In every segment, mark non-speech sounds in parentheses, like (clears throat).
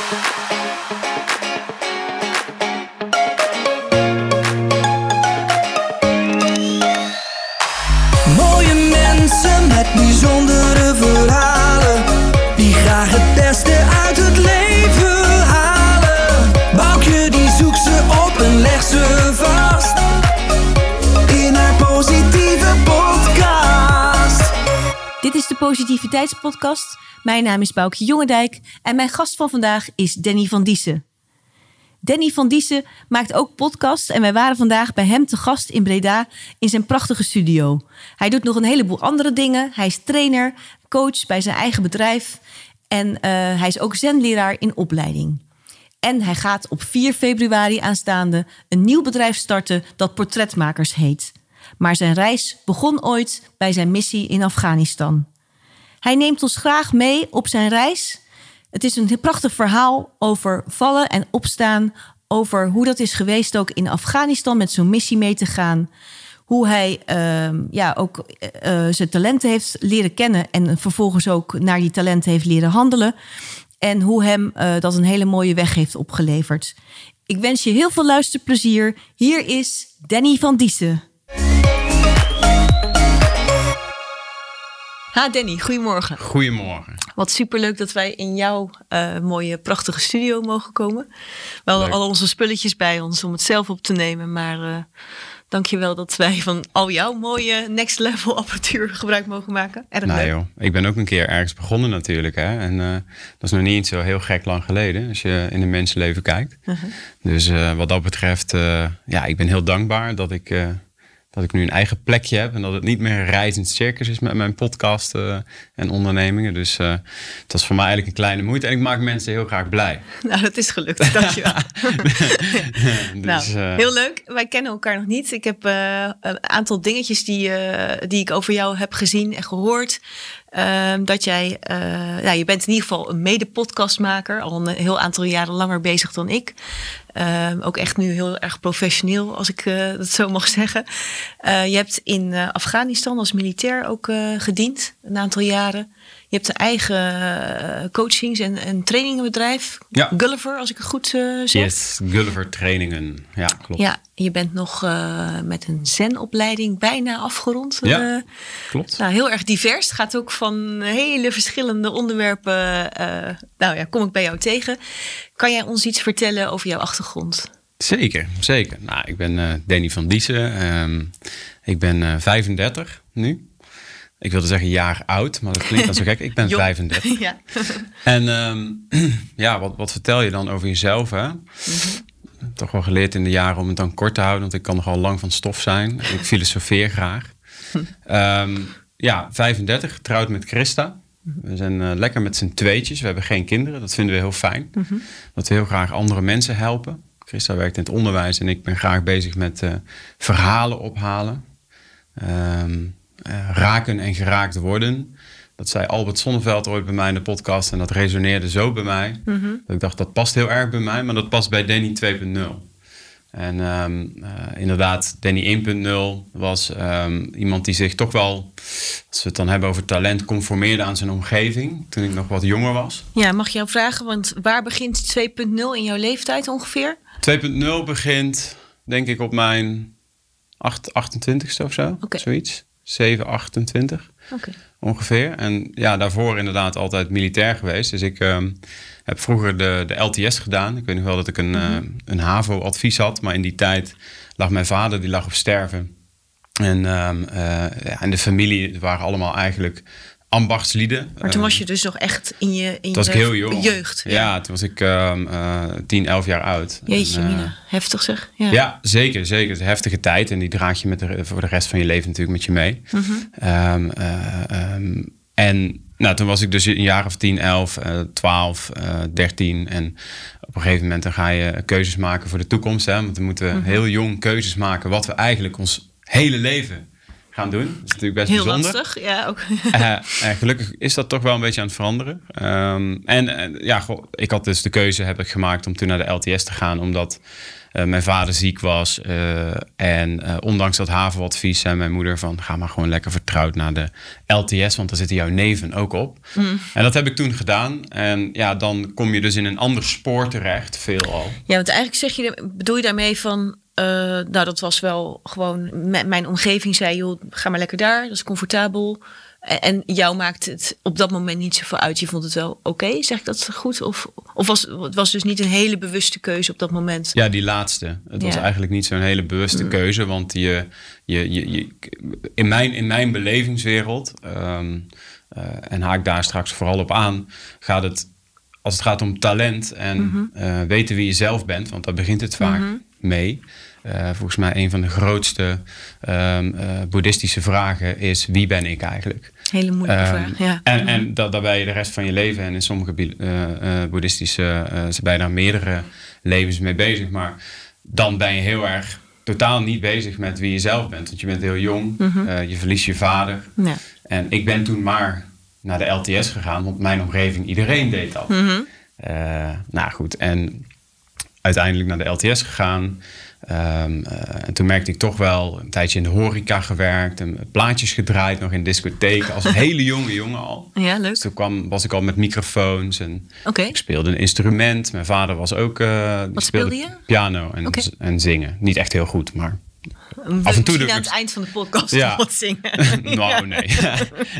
Mooie Positiviteitspodcast. Mijn naam is Boukje Jongendijk en mijn gast van vandaag is Danny van Diessen. Danny van Diessen maakt ook podcasts en wij waren vandaag bij hem te gast in Breda in zijn prachtige studio. Hij doet nog een heleboel andere dingen. Hij is trainer, coach bij zijn eigen bedrijf en eh, hij is ook zenleraar in opleiding. En hij gaat op 4 februari aanstaande een nieuw bedrijf starten dat Portretmakers heet. Maar zijn reis begon ooit bij zijn missie in Afghanistan. Hij neemt ons graag mee op zijn reis. Het is een prachtig verhaal over vallen en opstaan. Over hoe dat is geweest ook in Afghanistan met zo'n missie mee te gaan. Hoe hij ehm, ja, ook eh, eh, zijn talenten heeft leren kennen. En vervolgens ook naar die talenten heeft leren handelen. En hoe hem eh, dat een hele mooie weg heeft opgeleverd. Ik wens je heel veel luisterplezier. Hier is Danny van Diessen. Ha Danny, goedemorgen. Goedemorgen. Wat superleuk dat wij in jouw eh, mooie, prachtige studio mogen komen. We hadden al onze spulletjes bij ons om het zelf op te nemen. Maar dank je wel dat wij van al jouw mooie next level (laughs) apparatuur gebruik mogen maken. Erg Nou leuk. joh, ik ben ook een keer ergens begonnen natuurlijk. Hè? En eh, dat is nog niet zo heel gek lang geleden als je in een mensenleven kijkt. Uh-huh. Dus wat dat betreft, ja, ik ben heel dankbaar dat ik, dat ik nu een eigen plekje heb. En dat het niet meer een reizend circus is met mijn podcast eh, en ondernemingen. Dus eh dat is voor mij eigenlijk een kleine moeite. En ik maak mensen heel graag blij. (laughs) Nou, dat is gelukt. Dank je wel. (laughs) (laughs) dus, nou, eh, heel leuk. Wij kennen elkaar nog niet. Ik heb een aantal dingetjes die, die ik over jou heb gezien en gehoord. Ehm, dat jij, eh, nou, je bent in ieder geval een mede-podcastmaker, al een heel aantal jaren langer bezig dan ik. Ehm, ook echt nu heel erg professioneel, als ik eh, dat zo mag (laughs) zeggen. Eh, je hebt in eh, Afghanistan als militair ook gediend, een aantal jaren. Je hebt een eigen eh, coachings- en, en trainingenbedrijf, Ja. Gulliver, als ik het goed eh, zeg. yes, Gulliver trainingen. Ja, klopt. Ja, je bent nog eh, met een zenopleiding bijna afgerond. Ja, klopt. nou, heel erg divers. Het gaat ook van hele verschillende onderwerpen. nou ja, kom ik bij jou tegen. Kan jij ons iets vertellen over jouw achtergrond? Zeker, zeker. Nou, ik ben Danny van Diessen. Ehm, ik ben eh 35 nu. Ik wilde zeggen jaar oud, maar dat klinkt dan zo gek. Ik ben (laughs) Jong. 35. (laughs) ja. En ehm, (clears throat) ja, wat, wat vertel je dan over jezelf? Hè? Toch wel geleerd in de jaren om het dan kort te houden, want ik kan nogal lang van stof zijn. Ik filosofeer graag. (laughs) Ehm, ja, 35, getrouwd met Christa. We zijn eh, lekker met z'n tweetjes. We hebben geen kinderen. Dat vinden we heel fijn. Dat we heel graag andere mensen helpen. Christa werkt in het onderwijs en ik ben graag bezig met eh, verhalen ophalen. Eh, raken en geraakt worden. Dat zei Albert Sonneveld ooit bij mij in de podcast en dat resoneerde zo bij mij. Dat ik dacht, dat past heel erg bij mij, maar dat past bij Danny 2.0. En ehm, eh, inderdaad, Danny 1.0 was ehm, iemand die zich toch wel, als we het dan hebben over talent, conformeerde aan zijn omgeving. Toen ik nog wat jonger was. ja, mag ik jou vragen? Want waar begint 2.0 in jouw leeftijd ongeveer? 2.0 begint, denk ik, op mijn 8, 28ste of zo. Zoiets. 7, 28 Oké. ongeveer. En ja, daarvoor inderdaad altijd militair geweest. Dus ik ehm, heb vroeger de, de LTS gedaan. Ik weet nog wel dat ik een, eh, een HAVO-advies had. Maar in die tijd lag mijn vader, die lag op sterven. En, ehm, eh, ja, en de familie waren allemaal eigenlijk ambachtslieden. Maar toen Ehm, was je dus nog echt in je, in toen was je ik heel jong. jeugd. Ja, toen was ik ehm eh 10, 11 jaar oud. Jeetje, En, Mina. Heftig zeg. ja. zeker, zeker. Het is een heftige tijd en die draag je met de, voor de rest van je leven natuurlijk met je mee. Ehm, eh, ehm, en nou, toen was ik dus een jaar of 10, 11, eh 12, eh 13. En op een gegeven moment dan ga je keuzes maken voor de toekomst. Hè? Want we moeten heel jong keuzes maken wat we eigenlijk ons hele leven gaan doen. Dat is natuurlijk best Heel bijzonder. lastig, ja. Ook. (laughs) Eh, en gelukkig is dat toch wel een beetje aan het veranderen. Ehm, en eh, ja, goh, ik had dus de keuze heb ik gemaakt om toen naar de LTS te gaan, omdat eh, mijn vader ziek was. eh, en eh, ondanks dat HAVO-advies zei mijn moeder van ga maar gewoon lekker vertrouwd naar de LTS, want daar zitten jouw neven ook op. En dat heb ik toen gedaan. En ja, dan kom je dus in een ander spoor terecht, veelal. Ja, want eigenlijk zeg je, bedoel je daarmee van, eh, nou dat was wel gewoon, mijn omgeving zei, joh, ga maar lekker daar, dat is comfortabel. En, en jou maakt het op dat moment niet zoveel uit. Je vond het wel oké, zeg ik dat goed? Of, of was het was dus niet een hele bewuste keuze op dat moment? Ja, die laatste. Het was eigenlijk niet zo'n hele bewuste keuze. Want je, je, je, je- in, mijn, in mijn belevingswereld, ehm, eh, en haak daar straks vooral op aan, gaat het, als het gaat om talent en eh, weten wie je zelf bent, want daar begint het vaak mee. Eh, volgens mij een van de grootste ehm, eh, boeddhistische vragen is: wie ben ik eigenlijk? Hele moeilijke Ehm, vraag. Ja. En, en dat, ben je de rest van je leven. En in sommige eh, boeddhistische, je daar meerdere levens mee bezig. Maar dan ben je heel erg totaal niet bezig met wie je zelf bent. Want je bent heel jong, eh, je verliest je vader. Ja. En ik ben toen maar naar de LTS gegaan, want mijn omgeving, iedereen deed dat. Eh, nou goed, en uiteindelijk naar de LTS gegaan. Ehm, eh, en toen merkte ik toch wel een tijdje in de horeca gewerkt. En plaatjes gedraaid, nog in discotheken. Als een (laughs) hele jonge jongen al. ja, Dus leuk. toen kwam, was ik al met microfoons en ik speelde een instrument. Mijn vader was ook... eh, Wat speelde je? Piano en, en zingen. Niet echt heel goed, maar... Af en toe misschien doe ik aan het- eind van de podcast Ja. (laughs) wat zingen. (laughs) nou, nee.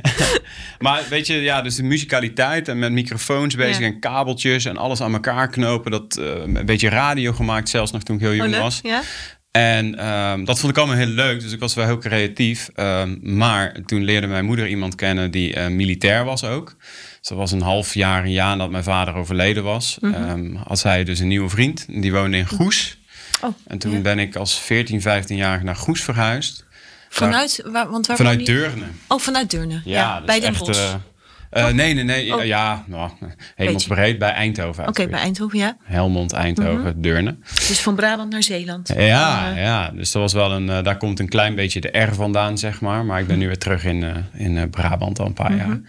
(laughs) maar weet je, ja, dus de muzikaliteit en met microfoons bezig Ja. en kabeltjes en alles aan elkaar knopen. Dat eh, een beetje radio gemaakt, zelfs nog toen ik heel Oh, jong leuk. was. Ja? En ehm, dat vond ik allemaal heel leuk, dus ik was wel heel creatief. Ehm, maar toen leerde mijn moeder iemand kennen die eh, militair was ook. Dus dat was een half jaar, een jaar nadat mijn vader overleden was. Mhm. Ehm, had zij dus een nieuwe vriend, die woonde in Goes. Oh, En toen ja. ben ik als 14, 15-jarige naar Goes verhuisd. Vanuit, waar, want waar Vanuit? Deurne. Oh, vanuit Deurne. Ja, dat bij Den Bosch. eh, eh, nee, nee, nee. Oh. Ja, nou, hemelsbreed bij Eindhoven. Oké, bij Eindhoven, ja. Helmond, Eindhoven, Deurne. Dus van Brabant naar Zeeland. Ja, Eh, ja, dus dat was wel een, daar komt een klein beetje de R vandaan, zeg maar. Maar ik ben nu weer terug in, in Brabant al een paar jaar.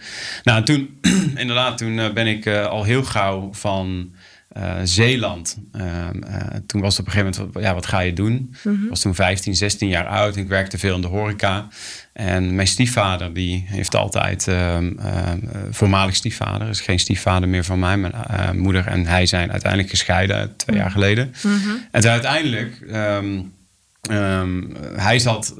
Nou, en toen, (clears throat) inderdaad, toen ben ik al heel gauw van eh, Zeeland. Ehm, eh, toen was het op een gegeven moment, wat- ja, wat ga je doen? Ik was toen 15, 16 jaar oud en ik werkte veel in de horeca. En mijn stiefvader, die heeft altijd, ehm, ehm, eh, voormalig stiefvader, is geen stiefvader meer van mij. Mijn moeder en hij zijn uiteindelijk gescheiden twee jaar geleden. En toen uiteindelijk, ehm, hij zat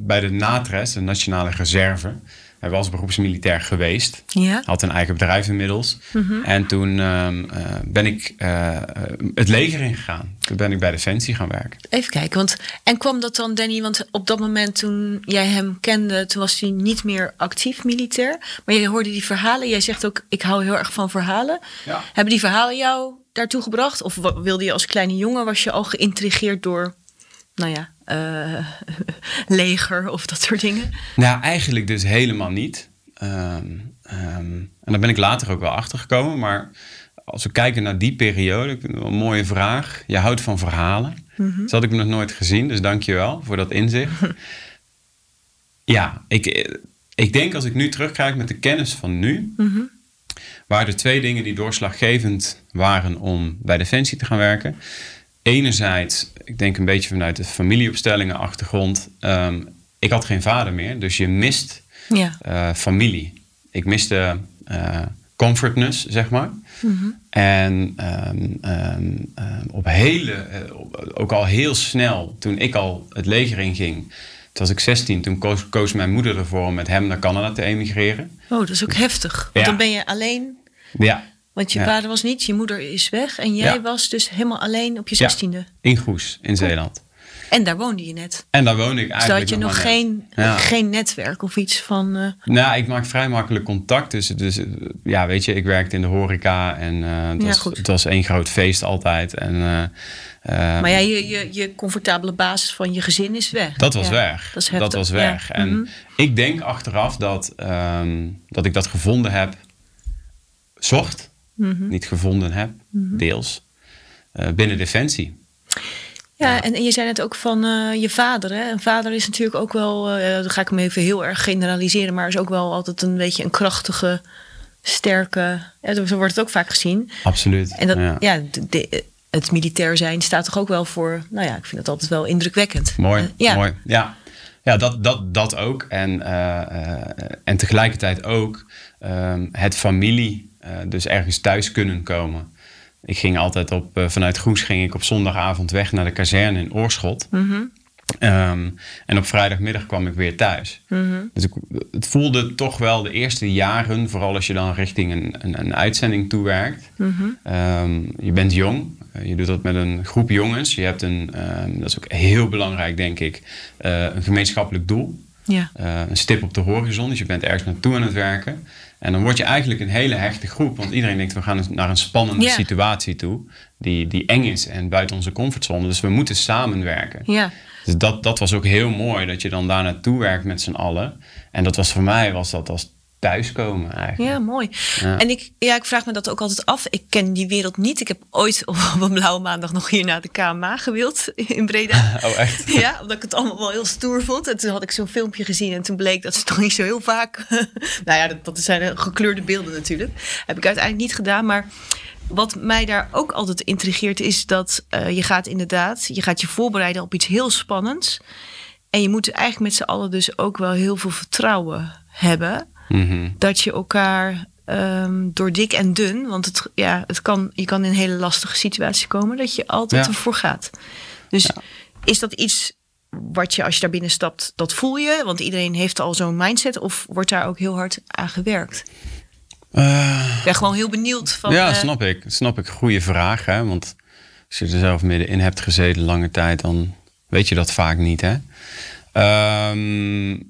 bij de NATRES, de Nationale Reserve. Hij was beroepsmilitair geweest. Ja. Had een eigen bedrijf inmiddels. En toen ehm, eh, ben ik eh, eh, het leger ingegaan. Toen ben ik bij Defensie gaan werken. Even kijken, want en kwam dat dan, Danny? Want op dat moment toen jij hem kende, toen was hij niet meer actief militair. Maar je hoorde die verhalen. Jij zegt ook, ik hou heel erg van verhalen. Ja. Hebben die verhalen jou daartoe gebracht? Of wilde je als kleine jongen, was je al geïntrigeerd door, nou ja, eh, (laughs) leger of dat soort dingen? Nou, eigenlijk dus helemaal niet. Ehm, en daar ben ik later ook wel achter gekomen. Maar als we kijken naar die periode, ik vind het wel een mooie vraag. Je houdt van verhalen. Dat had ik nog nooit gezien, dus dank je wel voor dat inzicht. (laughs) ja, ik, ik denk als ik nu terugkijk met de kennis van nu, waren er twee dingen die doorslaggevend waren om bij Defensie te gaan werken. Enerzijds, ik denk een beetje vanuit de familieopstellingen achtergrond. ehm, ik had geen vader meer, dus je mist Ja. eh, familie. Ik miste eh, comfortness, zeg maar. En ehm, ehm, op hele, eh, ook al heel snel, toen ik al het leger inging, toen was ik 16, toen koos, koos mijn moeder ervoor om met hem naar Canada te emigreren. Oh, dat is ook heftig. Want Ja. dan ben je alleen, Ja, want je Ja. vader was niet, je moeder is weg. En jij Ja. was dus helemaal alleen op je zestiende. in Goes, in Zeeland. En daar woonde je net. En daar woonde ik Dus eigenlijk had je nog geen, Ja. geen netwerk of iets van... eh, Nou, ik maak vrij makkelijk contact. Dus, dus ja, weet je, ik werkte in de horeca en eh, het, Ja, was, het was één groot feest altijd. En, eh, Maar ja, je, je, je comfortabele basis van je gezin is weg. dat was Ja, weg. Dat was weg. En Mhm. ik denk achteraf dat, ehm, dat ik dat gevonden heb, zocht, Mhm. niet gevonden heb, deels, eh, binnen Defensie. Ja, en, en je zei net ook van eh, je vader. Hè? Een vader is natuurlijk ook wel, eh dan ga ik hem even heel erg generaliseren, maar is ook wel altijd een beetje een krachtige, sterke. Ja, zo wordt het ook vaak gezien. Absoluut. En dat, ja. ja, de- de- het militair zijn staat toch ook wel voor. Nou ja, ik vind het altijd wel indrukwekkend. Mooi, ja. mooi. Ja, ja dat, dat, dat ook. En, en tegelijkertijd ook ehm, het familie, dus ergens thuis kunnen komen. Ik ging altijd op, eh, vanuit Goes ging ik op zondagavond weg naar de kazerne in Oorschot. Mhm. Ehm, en op vrijdagmiddag kwam ik weer thuis. Mhm. Dus ik, het voelde toch wel de eerste jaren, vooral als je dan richting een, een, een uitzending toewerkt. Mhm. Ehm, je bent jong, eh, je doet dat met een groep jongens. Je hebt een, ehm, dat is ook heel belangrijk denk ik, eh, een gemeenschappelijk doel. Ja. Eh, een stip op de horizon, dus je bent ergens naartoe aan het werken. En dan word je eigenlijk een hele hechte groep, want iedereen denkt we gaan naar een spannende Ja. situatie toe, die, die eng is en buiten onze comfortzone. Dus we moeten samenwerken. ja. Dus dat, dat was ook heel mooi, dat je dan daar naartoe werkt met z'n allen. En dat was voor mij, was dat als thuiskomen eigenlijk. Ja, mooi. Ja. En ik, ja, ik vraag me dat ook altijd af. Ik ken die wereld niet. Ik heb ooit op een blauwe maandag nog hier naar de KMA gewild in Breda. (laughs) Oh, echt? (laughs) Ja, omdat ik het allemaal wel heel stoer vond. En toen had ik zo'n filmpje gezien en toen bleek dat ze toch niet zo heel vaak... (laughs) nou ja, dat, dat zijn gekleurde beelden natuurlijk. Heb ik uiteindelijk niet gedaan, maar... Wat mij daar ook altijd intrigeert is dat eh, je gaat inderdaad, je gaat je voorbereiden op iets heel spannends. En je moet eigenlijk met z'n allen dus ook wel heel veel vertrouwen hebben Mhm. dat je elkaar ehm, door dik en dun, want het, ja, het kan, je kan in een hele lastige situatie komen, dat je altijd Ja. ervoor gaat. Dus is dat iets wat je als je daar binnen stapt, dat voel je? Want iedereen heeft al zo'n mindset, of wordt daar ook heel hard aan gewerkt? Eh, Ik ben gewoon heel benieuwd van. ja, eh, snap ik. Snap ik. Goede vraag, hè? Want als je er zelf middenin hebt gezeten lange tijd, dan weet je dat vaak niet, hè? Ehm,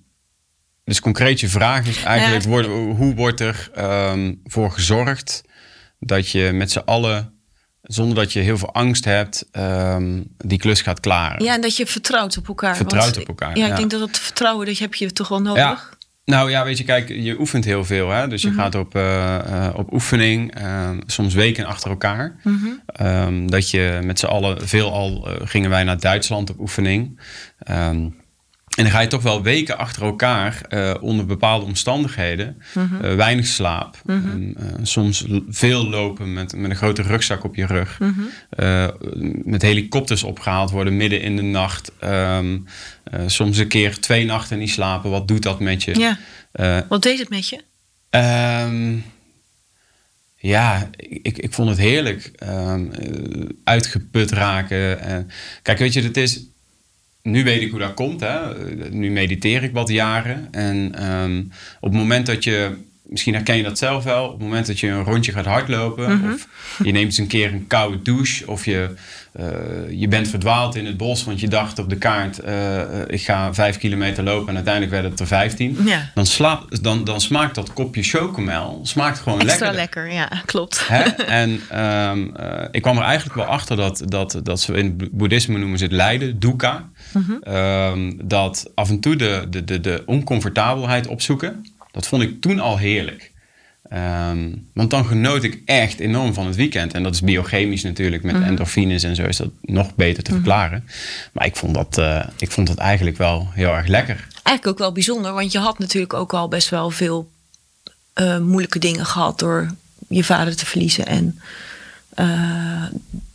dus concreet je vraag is eigenlijk, Ja. hoe wordt er ehm, voor gezorgd dat je met z'n allen, zonder dat je heel veel angst hebt, ehm, die klus gaat klaren? Ja, en dat je vertrouwt op elkaar. Vertrouwt Want, op elkaar, Ja, ik denk dat dat vertrouwen, dat heb je toch wel nodig. Ja. Nou ja, weet je, kijk, je oefent heel veel. Hè? Dus je Mhm. gaat op, eh, eh, op oefening, eh, soms weken achter elkaar. Mhm. Ehm, dat je met z'n allen, veel al eh, gingen wij naar Duitsland op oefening. Ehm, en dan ga je toch wel weken achter elkaar eh, onder bepaalde omstandigheden. Mhm. eh, weinig slaap. Ehm, eh, soms veel lopen met, met een grote rugzak op je rug. Mhm. Met helikopters opgehaald worden midden in de nacht. Ehm, eh, soms een keer twee nachten niet slapen. Wat doet dat met je? Ja. Wat deed het met je? Ehm, ja, ik, ik vond het heerlijk. Ehm, eh, uitgeput raken. En, kijk, weet je, het is. Nu weet ik hoe dat komt. Hè? Nu mediteer ik wat jaren. En ehm, op het moment dat je. Misschien herken je dat zelf wel. Op het moment dat je een rondje gaat hardlopen. Of je neemt eens een keer een koude douche. Of je, eh, je bent verdwaald in het bos. Want je dacht op de kaart. eh, eh, ik ga vijf kilometer lopen. En uiteindelijk werd het er vijftien Ja. dan, slaat, dan, dan smaakt dat kopje chocomel smaakt gewoon Extra lekker. lekker, ja, klopt. Hè? (laughs) En ehm, eh, ik kwam er eigenlijk wel achter dat, dat, dat ze in het boeddhisme noemen ze het lijden, dukkha. Mhm. Ehm, dat af en toe de, de, de, de oncomfortabelheid opzoeken, dat vond ik toen al heerlijk. Ehm, want dan genoot ik echt enorm van het weekend. En dat is biochemisch natuurlijk, met endorfines en zo is dat nog beter te verklaren. Maar ik vond, dat, eh, ik vond dat eigenlijk wel heel erg lekker. Eigenlijk ook wel bijzonder, want je had natuurlijk ook al best wel veel eh, moeilijke dingen gehad door je vader te verliezen. En eh,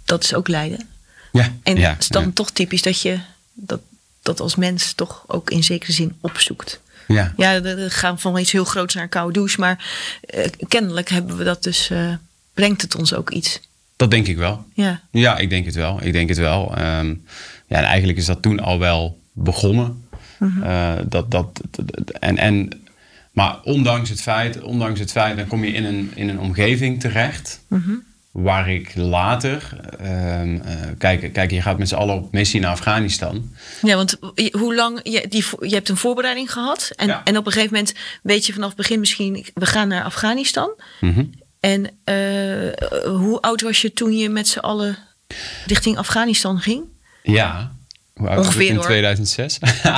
dat is ook lijden. Ja, En ja, het is dan ja. toch typisch dat je dat, dat als mens toch ook in zekere zin opzoekt. Ja. Ja, we gaan van iets heel groots naar een koude douche, maar eh, kennelijk hebben we dat dus, eh, brengt het ons ook iets. Dat denk ik wel. Ja, Ja, ik denk het wel. Ik denk het wel. Ehm, ja, en eigenlijk is dat toen al wel begonnen. Eh, dat, dat, dat- en, en, maar ondanks het feit, ondanks het feit, dan kom je in een, in een omgeving terecht. Waar ik later, ehm, eh, kijk, kijk, je gaat met z'n allen op missie naar Afghanistan. ja want hoe lang, je, die, je hebt een voorbereiding gehad en, Ja. en op een gegeven moment weet je vanaf het begin misschien, we gaan naar Afghanistan. Mhm. En eh, hoe oud was je toen je met z'n allen richting Afghanistan ging? Ja, hoe oud was ik Ongeveer, in hoor. 2006? (laughs)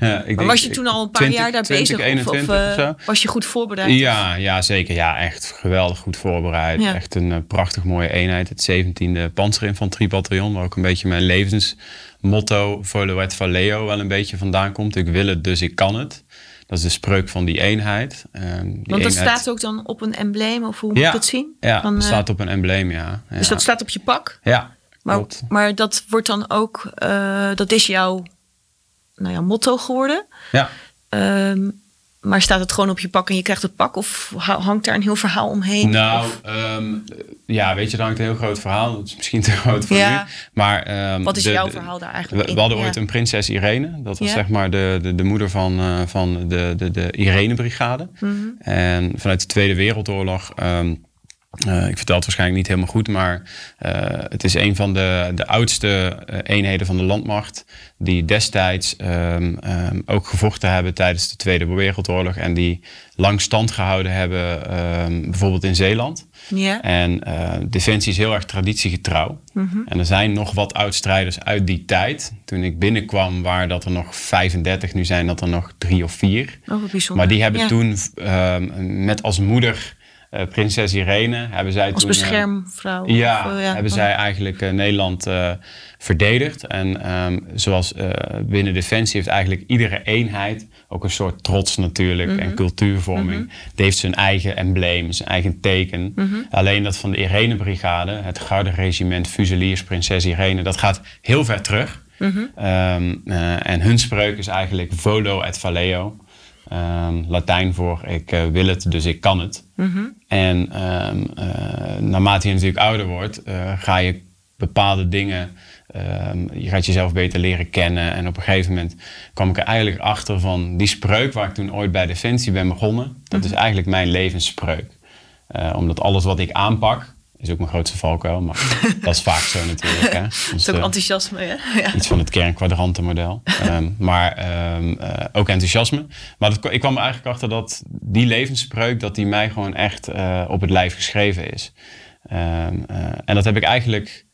Ja, ik Maar was je toen al een paar 20, jaar daar 20, bezig? Of, of 21 of eh, zo? was je goed voorbereid? Ja, ja, zeker. Ja, echt geweldig goed voorbereid. Ja. Echt een eh, prachtig mooie eenheid. Het 17e Panzerinfanteriebataljon, waar ook een beetje mijn levensmotto Volo et Valeo wel een beetje vandaan komt. Ik wil het, dus ik kan het. Dat is de spreuk van die eenheid. Ehm, die Want dat eenheid- staat ook dan op een embleem, of hoe moet Ja, ik dat zien? Ja, Van, het eh, staat op een embleem, ja. ja. Dus dat staat op je pak? Ja, Maar, maar dat wordt dan ook, eh, dat is jouw nou ja, motto geworden. Ja. Ehm, maar staat het gewoon op je pak en je krijgt het pak? Of ha- hangt daar een heel verhaal omheen? Nou, ehm, ja, weet je, daar hangt een heel groot verhaal. Dat is misschien te groot voor Ja. nu. Maar, ehm, Wat is de- jouw verhaal daar We, eigenlijk we in? hadden Ja. ooit een prinses Irene. Dat was Ja. zeg maar de, de, de moeder van, eh, van de, de, de Irene-brigade. Mhm. En vanuit de Tweede Wereldoorlog... eh, ik vertel het waarschijnlijk niet helemaal goed, maar eh, het is een van de, de oudste eh, eenheden van de landmacht. Die destijds ehm, ehm, ook gevochten hebben tijdens de Tweede Wereldoorlog. En die lang stand gehouden hebben, ehm, bijvoorbeeld in Zeeland. Ja. En Defensie is heel erg traditiegetrouw. Mhm. En er zijn nog wat oud-strijders uit die tijd. Toen ik binnenkwam waren dat er nog 35, nu zijn dat er nog drie of vier. Oh, bijzonder. Maar die hebben Ja. toen met als moeder eh, prinses Irene... Hebben zij Als toen, eh, beschermvrouw? ja, of, eh, hebben oh. zij eigenlijk eh, Nederland verdedigd. En ehm, zoals binnen Defensie heeft eigenlijk iedere eenheid ook een soort trots natuurlijk Mhm. en cultuurvorming. Die heeft zijn eigen embleem, zijn eigen teken. Mhm. Alleen dat van de Irene-brigade, het Garde Regiment Fuseliers Prinses Irene, dat gaat heel ver terug. Mhm. Ehm, eh, en hun spreuk is eigenlijk volo et valeo. Ehm, Latijn voor ik eh, wil het, dus ik kan het. Mhm. En ehm, eh, naarmate je natuurlijk ouder wordt, eh, ga je bepaalde dingen, ehm, je gaat jezelf beter leren kennen. En op een gegeven moment kwam ik er eigenlijk achter van die spreuk waar ik toen ooit bij Defensie ben begonnen. Dat is eigenlijk mijn levensspreuk. Omdat alles wat ik aanpak, is ook mijn grootste valkuil, maar (laughs) dat is vaak zo natuurlijk. Hè. Het Dus, is ook enthousiasme, hè? (laughs) Ja. iets van het kernkwadrantenmodel. (laughs) Ehm, maar ehm, eh, ook enthousiasme. Maar dat, ik kwam er eigenlijk achter dat die levensspreuk... dat die mij gewoon echt eh, op het lijf geschreven is. Ehm, eh, en dat heb ik eigenlijk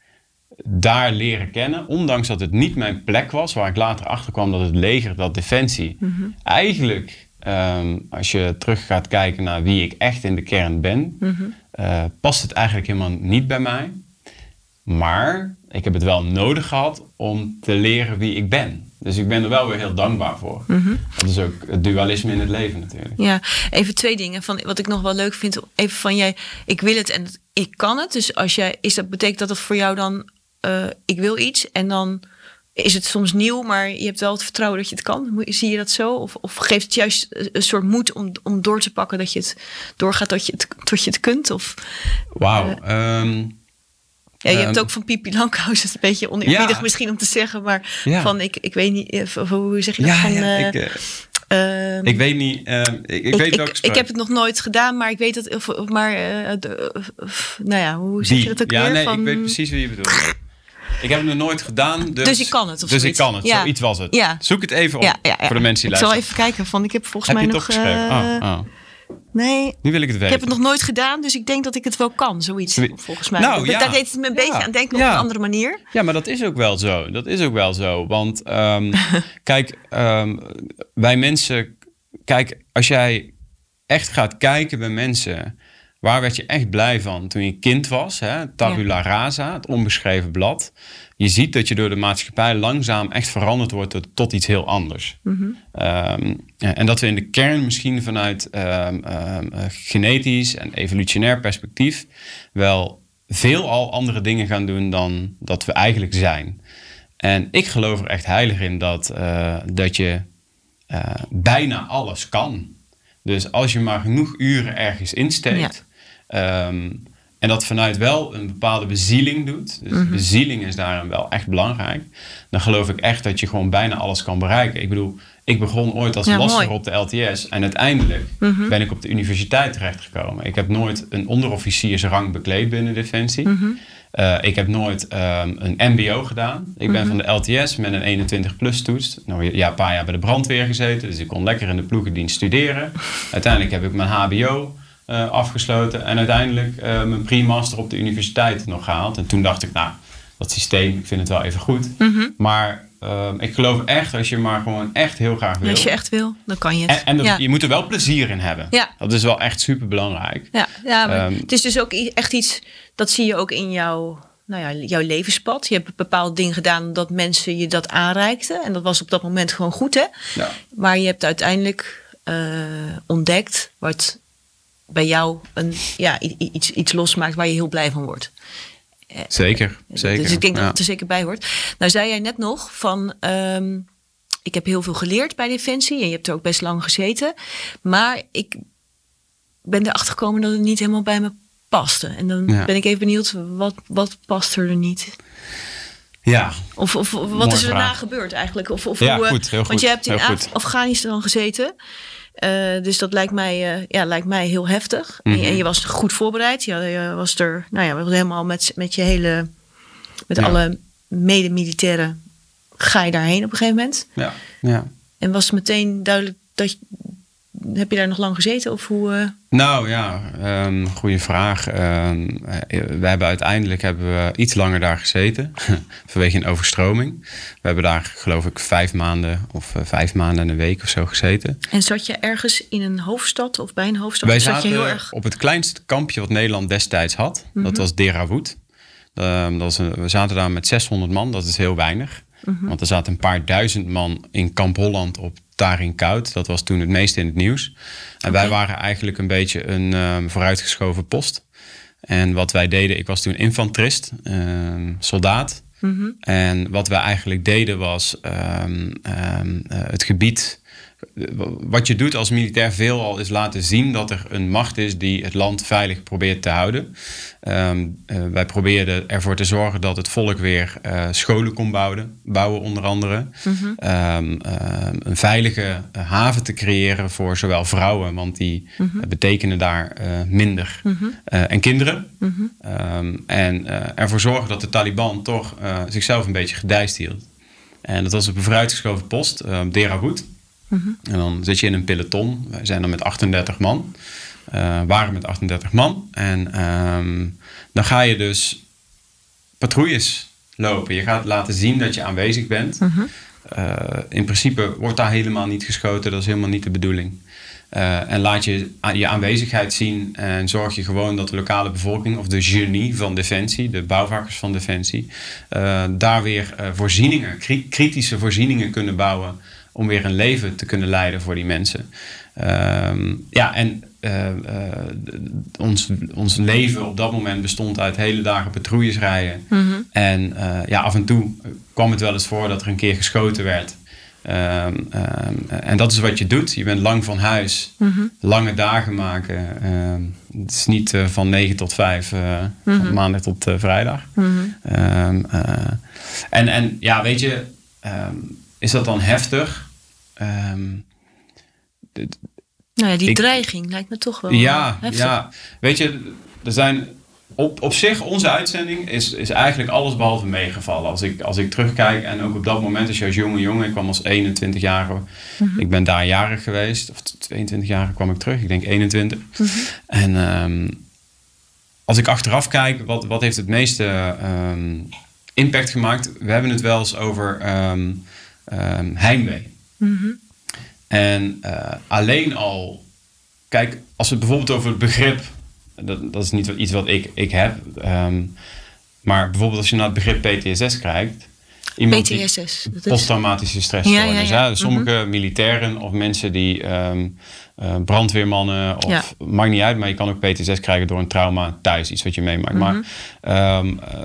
daar leren kennen. Ondanks dat het niet mijn plek was. Waar ik later achter kwam dat het leger, dat defensie... eigenlijk, ehm, als je terug gaat kijken naar wie ik echt in de kern ben... eh, past het eigenlijk helemaal niet bij mij. Maar ik heb het wel nodig gehad om te leren wie ik ben. Dus ik ben er wel weer heel dankbaar voor. Dat is ook het dualisme in het leven natuurlijk. Ja, even twee dingen. Van, wat ik nog wel leuk vind, even van jij, ik wil het en ik kan het. Dus als jij, is dat, betekent dat het voor jou dan, eh, ik wil iets en dan is het soms nieuw, maar je hebt wel het vertrouwen dat je het kan. Zie je dat zo? Of, of geeft het juist een soort moed om, om door te pakken dat je het doorgaat tot je het, tot je het kunt? Of, Wauw. ehm, ja, je hebt Ehm, ook van Pipi Langkous, dat is een beetje oneerbiedig Ja. misschien om te zeggen, maar Ja. van ik, ik weet niet, eh, of, hoe zeg je dat? ja, van, ja, eh, ik, eh, ik weet niet. ik, ik, weet ik, ik heb het nog nooit gedaan, maar ik weet dat. Of, maar, eh, de- nou ja, hoe zeg je dat ook ja, weer? nee, Van- ik weet precies wie je bedoelt. Ik heb het nog nooit gedaan. Dus, Dus ik kan het, of dus ik zoiets. kan het. Ja. Zoiets was het. Ja. Zoek het even op voor de mensen die Ik zal luisteren. even kijken. Van, ik heb volgens heb mij het nog. eh, oh, oh. Nee, Nu wil ik het weten. ik heb het nog nooit gedaan, dus ik denk dat ik het wel kan. Zoiets, volgens mij. Nou, Dat- ja. Daar deed het me een beetje Ja. aan denken op Ja. een andere manier. Ja, maar dat is ook wel zo. Dat is ook wel zo. Want ehm, (laughs) kijk, ehm, wij mensen. Kijk, als jij echt gaat kijken bij mensen. Waar werd je echt blij van toen je kind was? Hè? Tabula rasa, het onbeschreven blad. Je ziet dat je door de maatschappij langzaam echt veranderd wordt tot, tot iets heel anders. Ehm, en dat we in de kern misschien vanuit ehm, ehm, eh, genetisch en evolutionair perspectief wel veel al andere dingen gaan doen dan dat we eigenlijk zijn. En ik geloof er echt heilig in dat, eh, dat je eh, bijna alles kan. Dus als je maar genoeg uren ergens insteekt. Ehm, en dat vanuit wel een bepaalde bezieling doet. Dus bezieling is daarin wel echt belangrijk. Dan geloof ik echt dat je gewoon bijna alles kan bereiken. Ik bedoel, ik begon ooit als Ja, lasser op de LTS. En uiteindelijk ben ik op de universiteit terechtgekomen. Ik heb nooit een onderofficiersrang bekleed binnen Defensie. Eh, ik heb nooit ehm, een MBO gedaan. Ik ben van de LTS met een 21-plus toets. Nou, ja, een paar jaar bij de brandweer gezeten. Dus ik kon lekker in de ploegendienst studeren. (laughs) Uiteindelijk heb ik mijn HBO eh, afgesloten. En uiteindelijk eh, mijn pre-master op de universiteit nog gehaald. En toen dacht ik, nou, dat systeem, ik vind het wel even goed. Maar ehm, ik geloof echt als je maar gewoon echt heel graag wil. Als je echt wil, dan kan je het. En, en dat- ja. je moet er wel plezier in hebben. Ja. Dat is wel echt super belangrijk. Ja, ja maar Ehm, het is dus ook echt iets, dat zie je ook in jouw, nou ja, jouw levenspad. Je hebt bepaalde dingen gedaan dat mensen je dat aanreikten. En dat was op dat moment gewoon goed, hè? Ja. Maar je hebt uiteindelijk eh, ontdekt wat bij jou een, ja, iets, iets losmaakt waar je heel blij van wordt. Zeker, zeker. Dus ik denk dat het er zeker bij hoort. Nou zei jij net nog van... ehm, ik heb heel veel geleerd bij Defensie. En je hebt er ook best lang gezeten. Maar ik ben erachter gekomen dat het niet helemaal bij me paste. En dan Ja. ben ik even benieuwd, wat, wat past er niet? Ja, Of, of wat Mooie is er daarna gebeurd eigenlijk? Of, of Ja, hoe, eh, goed, heel Want goed, je hebt in Af-. Afghanistan gezeten. Eh, dus dat lijkt mij, eh, ja, lijkt mij heel heftig. En, je, Mhm. en je was goed voorbereid. Je, je was er, nou ja, helemaal met, met je hele, met Ja. alle mede-militairen ga je daarheen op een gegeven moment. ja, ja. En was meteen duidelijk dat heb je daar nog lang gezeten of hoe? eh? Nou ja, um, goede vraag. Ehm, eh, we hebben uiteindelijk hebben we iets langer daar gezeten. (laughs) vanwege een overstroming. We hebben daar geloof ik vijf maanden of eh, vijf maanden en een week of zo gezeten. En zat je ergens in een hoofdstad of bij een hoofdstad? Wij zat zaten je heel erg. op het kleinste kampje wat Nederland destijds had. Mhm. Dat was Derawood. Ehm, dat was een- we zaten daar met 600 man, dat is heel weinig. Mhm. Want er zaten een paar duizend man in Kamp Holland op Tarin Koud. Dat was toen het meeste in het nieuws. En wij waren eigenlijk een beetje een ehm, vooruitgeschoven post. En wat wij deden, ik was toen infanterist, ehm, soldaat. Mhm. En wat wij eigenlijk deden was ehm, eh, het gebied. Wat je doet als militair veelal is laten zien dat er een macht is die het land veilig probeert te houden. Ehm, eh, wij probeerden ervoor te zorgen dat het volk weer eh, scholen kon bouwen, bouwen onder andere. Ehm, ehm, een veilige eh, haven te creëren voor zowel vrouwen, want die eh, betekenen daar eh, minder. Eh, en kinderen. Ehm, en eh, ervoor zorgen dat de Taliban toch eh, zichzelf een beetje gedijst hield. En dat was op een vooruitgeschoven post, uh, Derawood. En dan zit je in een peloton. Wij zijn dan met 38 man. Eh, waren met 38 man. En ehm, dan ga je dus patrouilles lopen. Je gaat laten zien dat je aanwezig bent. Eh, in principe wordt daar helemaal niet geschoten. Dat is helemaal niet de bedoeling. Eh, en laat je je aanwezigheid zien en zorg je gewoon dat de lokale bevolking of de genie van Defensie, de bouwvakkers van Defensie, daar weer voorzieningen, kri- kritische voorzieningen kunnen bouwen om weer een leven te kunnen leiden voor die mensen. Ehm, ja, en eh, eh, ons, ons leven op dat moment bestond uit hele dagen patrouilles rijden. En eh, ja, af en toe kwam het wel eens voor dat er een keer geschoten werd. Ehm, en dat is wat je doet. Je bent lang van huis, lange dagen maken. Ehm, het is niet van 9 tot 5, eh, van maandag tot vrijdag. En, en ja, weet je, is dat dan heftig? Dit- Nou ja, die Ik- dreiging lijkt me toch wel ja, eh, heftig. ja, weet je, er zijn op, op zich, onze uitzending is, is eigenlijk alles behalve meegevallen. Als ik, als ik terugkijk en ook op dat moment, als je als jonge jongen, ik kwam als 21-jarige, ik ben daar jarig geweest, of 22-jarige kwam ik terug, ik denk 21. En ehm, als ik achteraf kijk, wat, wat heeft het meeste ehm, impact gemaakt? We hebben het wel eens over ehm, heimwee. En eh, alleen al, kijk, als we het bijvoorbeeld over het begrip, dat, dat is niet iets wat ik, ik heb, ehm, maar bijvoorbeeld als je naar het begrip PTSS kijkt. iemand PTSS. Posttraumatische stressstoornis. Ja, ja, ja. hè. Sommige militairen of mensen die ehm, eh, brandweermannen of maakt niet uit, maar je kan ook PTSS krijgen door een trauma thuis, iets wat je meemaakt. Maar Mhm. ehm, eh,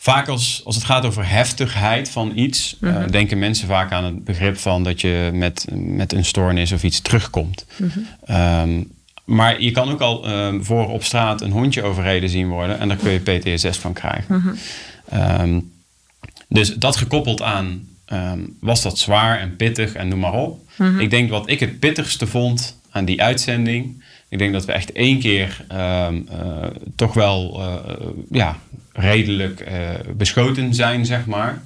vaak als, als het gaat over heftigheid van iets, eh, Mhm. denken mensen vaak aan het begrip van dat je met, met een stoornis of iets terugkomt. Mhm. Ehm, maar je kan ook al ehm, voor op straat een hondje overreden zien worden en daar kun je PTSS van krijgen. Mhm. Ehm, dus dat gekoppeld aan, was dat zwaar en pittig en noem maar op. Ik denk wat ik het pittigste vond aan die uitzending. Ik denk dat we echt één keer ehm, eh, toch wel eh, ja, redelijk eh, beschoten zijn, zeg maar.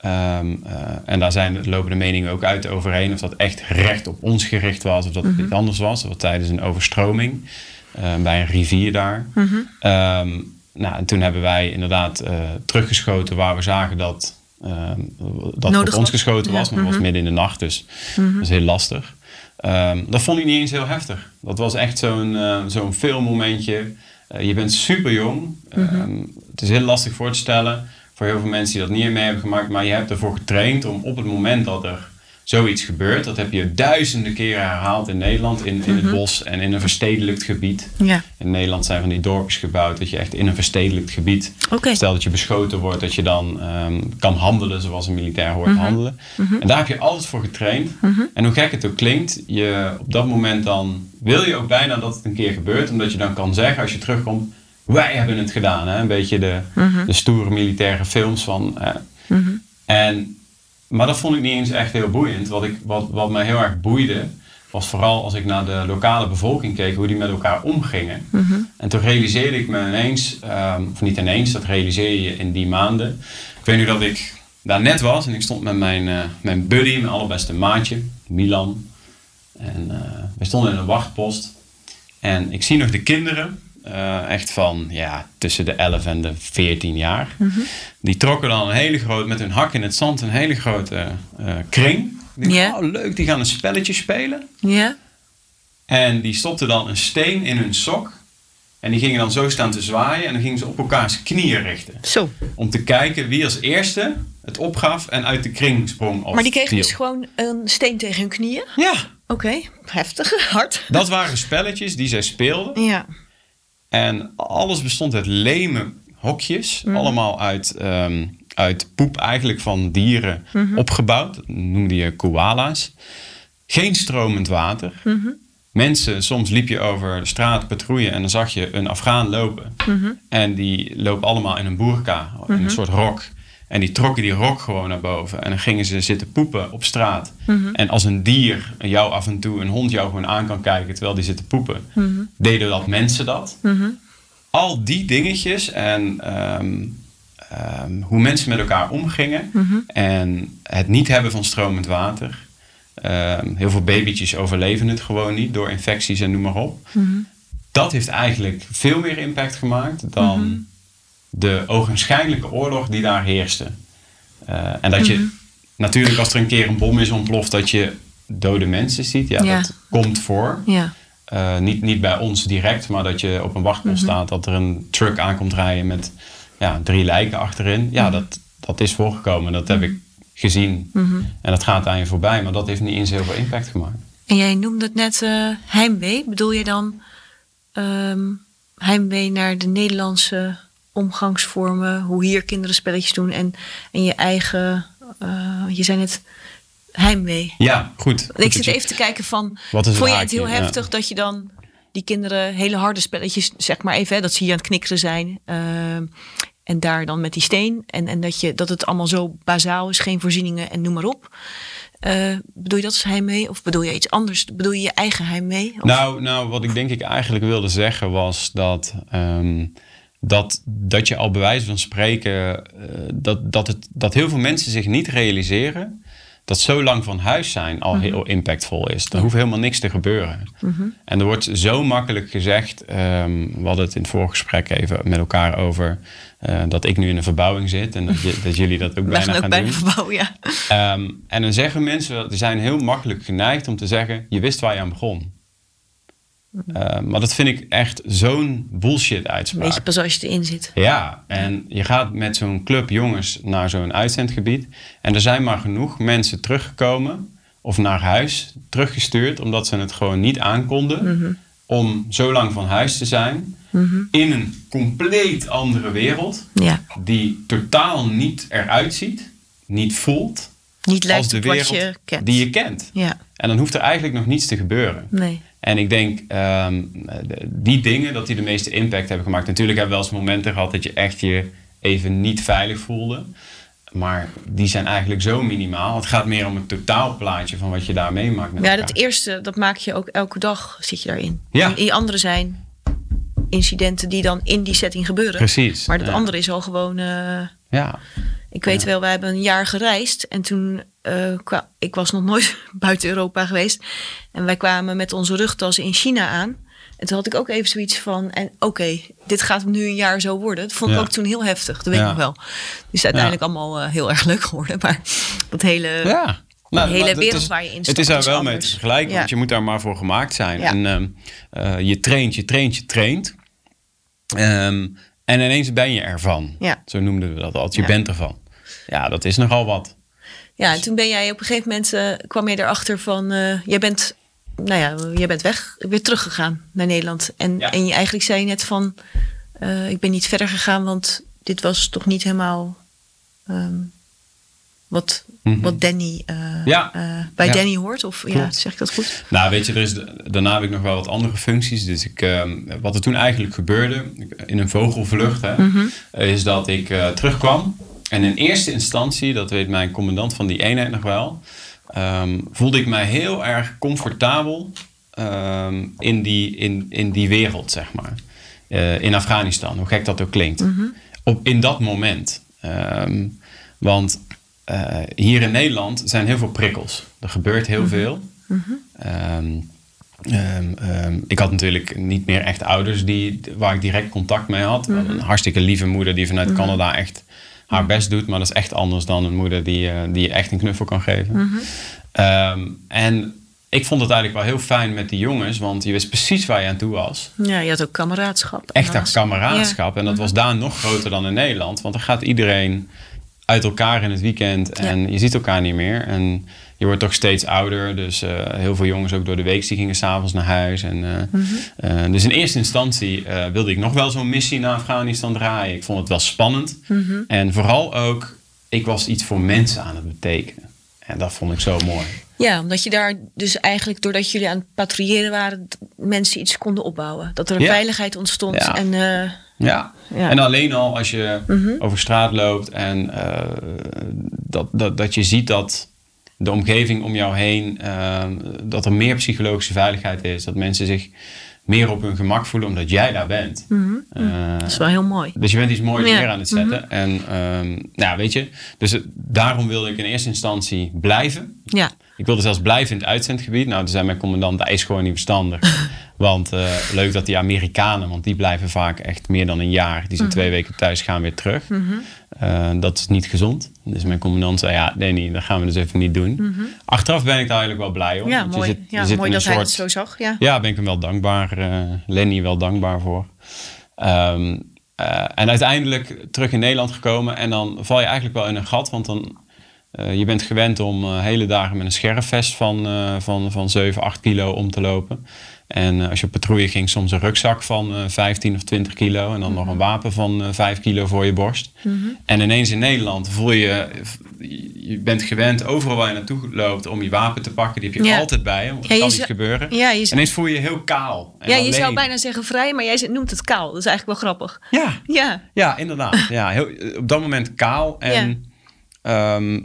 Ehm, eh, en daar zijn, lopen de meningen ook uit overheen of dat echt recht op ons gericht was of dat het iets anders was. Of tijdens een overstroming eh, bij een rivier daar. Ehm, nou, en toen hebben wij inderdaad teruggeschoten waar we zagen dat ehm, dat Nodig op ons was. geschoten was. Ja. Maar het was Mhm. midden in de nacht, dus dat is heel lastig. Ehm, dat vond ik niet eens heel heftig. Dat was echt zo'n eh, zo'n filmmomentje. Eh, je bent super jong. Mhm. het is heel lastig voor te stellen voor heel veel mensen die dat niet mee hebben gemaakt. Maar je hebt ervoor getraind om op het moment dat er zoiets gebeurt. Dat heb je duizenden keren herhaald in Nederland. In, in het bos en in een verstedelijkt gebied. Ja. In Nederland zijn van die dorpjes gebouwd dat je echt in een verstedelijkt gebied. Stel dat je beschoten wordt, dat je dan ehm, kan handelen zoals een militair hoort Mhm. handelen. En daar heb je altijd voor getraind. En hoe gek het ook klinkt, je, op dat moment dan wil je ook bijna dat het een keer gebeurt. Omdat je dan kan zeggen als je terugkomt, wij hebben het gedaan. Hè? Een beetje de, Mhm. de stoere militaire films van. en, maar dat vond ik niet eens echt heel boeiend. Wat, ik, wat, wat mij heel erg boeide, was vooral als ik naar de lokale bevolking keek, hoe die met elkaar omgingen. En toen realiseerde ik me ineens, ehm, of niet ineens, dat realiseer je in die maanden. Ik weet nu dat ik daar net was en ik stond met mijn, eh, mijn buddy, mijn allerbeste maatje, Milan. En eh we stonden in een wachtpost. En ik zie nog de kinderen, eh, echt van ja, tussen de 11 en de 14 jaar. Die trokken dan een hele grote, met hun hak in het zand, een hele grote eh, kring. Ik Ja. oh, leuk, die gaan een spelletje spelen. Ja. En die stopten dan een steen in hun sok. En die gingen dan zo staan te zwaaien. En dan gingen ze op elkaars knieën richten. Zo. Om te kijken wie als eerste het opgaf en uit de kring sprong. Of Maar die kregen dus gewoon een steen tegen hun knieën? Ja, Oké. Heftig. (laughs) Hard. dat waren spelletjes die zij speelden. Ja. En alles bestond uit leme hokjes. Mhm. Allemaal uit, ehm, uit poep eigenlijk van dieren Mhm. opgebouwd. Dat noemde je koala's. Geen stromend water. Mhm. Mensen, soms liep je over de straat patrouille en dan zag je een Afghaan lopen. En die lopen allemaal in een boerka, in een soort rok. En die trokken die rok gewoon naar boven. En dan gingen ze zitten poepen op straat. Mhm. En als een dier jou af en toe, een hond jou gewoon aan kan kijken terwijl die zit te poepen, Mhm. deden dat mensen dat. Al die dingetjes en ehm, ehm, hoe mensen met elkaar omgingen. Mhm. En het niet hebben van stromend water. Ehm, heel veel babytjes overleven het gewoon niet door infecties en noem maar op. Mhm. Dat heeft eigenlijk veel meer impact gemaakt dan Mhm. De ogenschijnlijke oorlog die daar heerste. Eh, en dat je Mhm. natuurlijk als er een keer een bom is ontploft, dat je dode mensen ziet. Ja, Ja. dat komt voor. Ja. Eh, niet, niet bij ons direct, maar dat je op een wachtpost Mhm. staat, dat er een truck aankomt rijden met ja, drie lijken achterin. Ja, Mhm. dat, dat is voorgekomen. Dat heb ik gezien. En dat gaat aan je voorbij, maar dat heeft niet eens heel veel impact gemaakt. En jij noemde het net eh, heimwee. Bedoel je dan ehm, heimwee naar de Nederlandse omgangsvormen? Hoe hier kinderen spelletjes doen en, en je eigen... eh, je zei net heimwee. Ja, goed. Goed ik zit even te kijken van... Wat is het vond je het heel Ja. heftig dat je dan die kinderen hele harde spelletjes... zeg maar even, hè, dat zie je aan het knikkeren zijn... ehm, en daar dan met die steen. En, en dat, je, dat het allemaal zo bazaal is, geen voorzieningen en noem maar op. Eh, bedoel je dat als heimwee? Of bedoel je iets anders? Bedoel je je eigen heimwee? Of- Nou, nou, wat ik denk ik eigenlijk wilde zeggen was dat, ehm, dat, dat je al bij wijze van spreken, eh, dat, dat, het, dat heel veel mensen zich niet realiseren dat zo lang van huis zijn al heel impactvol is. Er hoeft helemaal niks te gebeuren. En er wordt zo makkelijk gezegd, ehm, we hadden het in het voorgesprek even met elkaar over, eh, dat ik nu in een verbouwing zit en dat, je- dat jullie dat ook (laughs) bijna gaan ook gaan bij doen. verbouw, ja. Ehm, en dan zeggen mensen, die zijn heel makkelijk geneigd om te zeggen, je wist waar je aan begon. Ehm, maar dat vind ik echt zo'n bullshit Weet je uitspraak. pas als je erin zit. Ja, en je gaat met zo'n club jongens naar zo'n uitzendgebied. En er zijn maar genoeg mensen teruggekomen of naar huis teruggestuurd, omdat ze het gewoon niet aankonden om zo lang van huis te zijn in een compleet andere wereld Ja. die totaal niet eruit ziet, niet voelt Niet lijkt als de wereld je die je kent. Ja, En dan hoeft er eigenlijk nog niets te gebeuren. nee. En ik denk, ehm, die dingen, dat die de meeste impact hebben gemaakt. Natuurlijk hebben we wel eens momenten gehad dat je echt je even niet veilig voelde. Maar die zijn eigenlijk zo minimaal. Het gaat meer om het totaalplaatje van wat je daar meemaakt Ja, dat eerste, dat maak je ook elke dag, zit je daarin. Ja. En die andere zijn incidenten die dan in die setting gebeuren. Precies. Maar dat ja. andere is al gewoon... eh, Ja, ik weet wel, wij hebben een jaar gereisd. En toen, eh, ik was nog nooit (laughs) buiten Europa geweest. En wij kwamen met onze rugtas in China aan. En toen had ik ook even zoiets van, en oké, dit gaat nu een jaar zo worden. Dat vond ik Ja. ook toen heel heftig, dat weet ik nog wel. Het is uiteindelijk allemaal eh, heel (laughs) erg leuk geworden. Maar dat hele, Ja. de hele het wereld is- waar je in Het stapt is daar wel mee te vergelijken, Ja. want je moet daar maar voor gemaakt zijn. Ja. En ehm, eh, je traint, je traint, je traint. Ehm, en ineens ben je ervan. Ja. Zo noemden we dat altijd. Je bent ervan. Ja, dat is nogal wat. Ja, en toen ben jij op een gegeven moment, eh, kwam je erachter van, eh, jij bent, nou ja, jij bent weg, weer teruggegaan naar Nederland. En, Ja. en je eigenlijk zei net van, eh, ik ben niet verder gegaan, want dit was toch niet helemaal ehm, wat, Mhm. wat Danny Ja. bij Ja. Danny hoort. Of ja, Klopt. zeg ik dat goed? Nou, weet je, er is, daarna heb ik nog wel wat andere functies. Dus ik, ehm, wat er toen eigenlijk gebeurde, in een vogelvlucht, hè, Mhm. is dat ik terugkwam. En in eerste instantie, dat weet mijn commandant van die eenheid nog wel, ehm, voelde ik mij heel erg comfortabel ehm, in, die, in, in die wereld, zeg maar. Eh, in Afghanistan, hoe gek dat ook klinkt. Op, in dat moment. Ehm, want eh, hier in Nederland zijn heel veel prikkels. Er gebeurt heel veel. Ehm, ehm, ehm, ik had natuurlijk niet meer echt ouders die, waar ik direct contact mee had. Een hartstikke lieve moeder die vanuit Canada echt haar best doet. Maar dat is echt anders dan een moeder die, eh, die je echt een knuffel kan geven. Ehm, en ik vond het eigenlijk wel heel fijn met die jongens. Want je wist precies waar je aan toe was. Ja, je had ook kameraadschap. Echt dat alles. kameraadschap. En dat was daar nog groter dan in Nederland. Want dan gaat iedereen uit elkaar in het weekend. En je ziet elkaar niet meer. En je wordt toch steeds ouder. Dus eh, heel veel jongens ook door de week die gingen s'avonds naar huis. En, eh, eh, dus in eerste instantie wilde ik nog wel zo'n missie naar Afghanistan draaien. Ik vond het wel spannend. En vooral ook, ik was iets voor mensen aan het betekenen. En dat vond ik zo mooi. Ja, omdat je daar dus eigenlijk, doordat jullie aan het patrouilleren waren, mensen iets konden opbouwen. Dat er een Ja. veiligheid ontstond. Ja. En Ja. Ja. En alleen al als je over straat loopt en dat, dat, dat je ziet dat de omgeving om jou heen, eh, dat er meer psychologische veiligheid is. Dat mensen zich meer op hun gemak voelen omdat jij daar bent. Eh, dat is wel heel mooi. dus je bent iets moois Ja. neer aan het zetten. En ehm, nou, weet je, dus het- daarom wilde ik in eerste instantie blijven. Ja. Ik wilde zelfs blijven in het uitzendgebied. Nou, toen zei mijn commandant, dat is gewoon niet verstandig. (laughs) want eh, leuk dat die Amerikanen, want die blijven vaak echt meer dan een jaar. Die zijn twee weken thuis, gaan weer terug. Eh, dat is niet gezond. Dus mijn commandant zei, ja, Danny, dat gaan we dus even niet doen. Achteraf ben ik daar eigenlijk wel blij om. Ja, je mooi. zit- je ja, zit mooi in dat een hij dat soort- zo zag. Ja. ja, ben ik hem wel dankbaar. eh, Lenny wel dankbaar voor. Ehm, eh, en uiteindelijk terug in Nederland gekomen. En dan val je eigenlijk wel in een gat. Want dan, je bent gewend om hele dagen met een scherfvest van, van, van 7, 8 kilo om te lopen. En eh, als je op patrouille ging, soms een rugzak van eh 15 of 20 kilo. En dan nog een wapen van eh 5 kilo voor je borst. En ineens in Nederland voel je, je bent gewend overal waar je naartoe loopt om je wapen te pakken. Die heb je Ja. altijd bij je. Want Ja, kan niet gebeuren. Ja, je, Ineens voel je je heel kaal. En ja, je zou bijna zeggen vrij, maar jij noemt het kaal. Dat is eigenlijk wel grappig. Ja, Ja, ja inderdaad. Ja, heel, op dat moment kaal en ehm,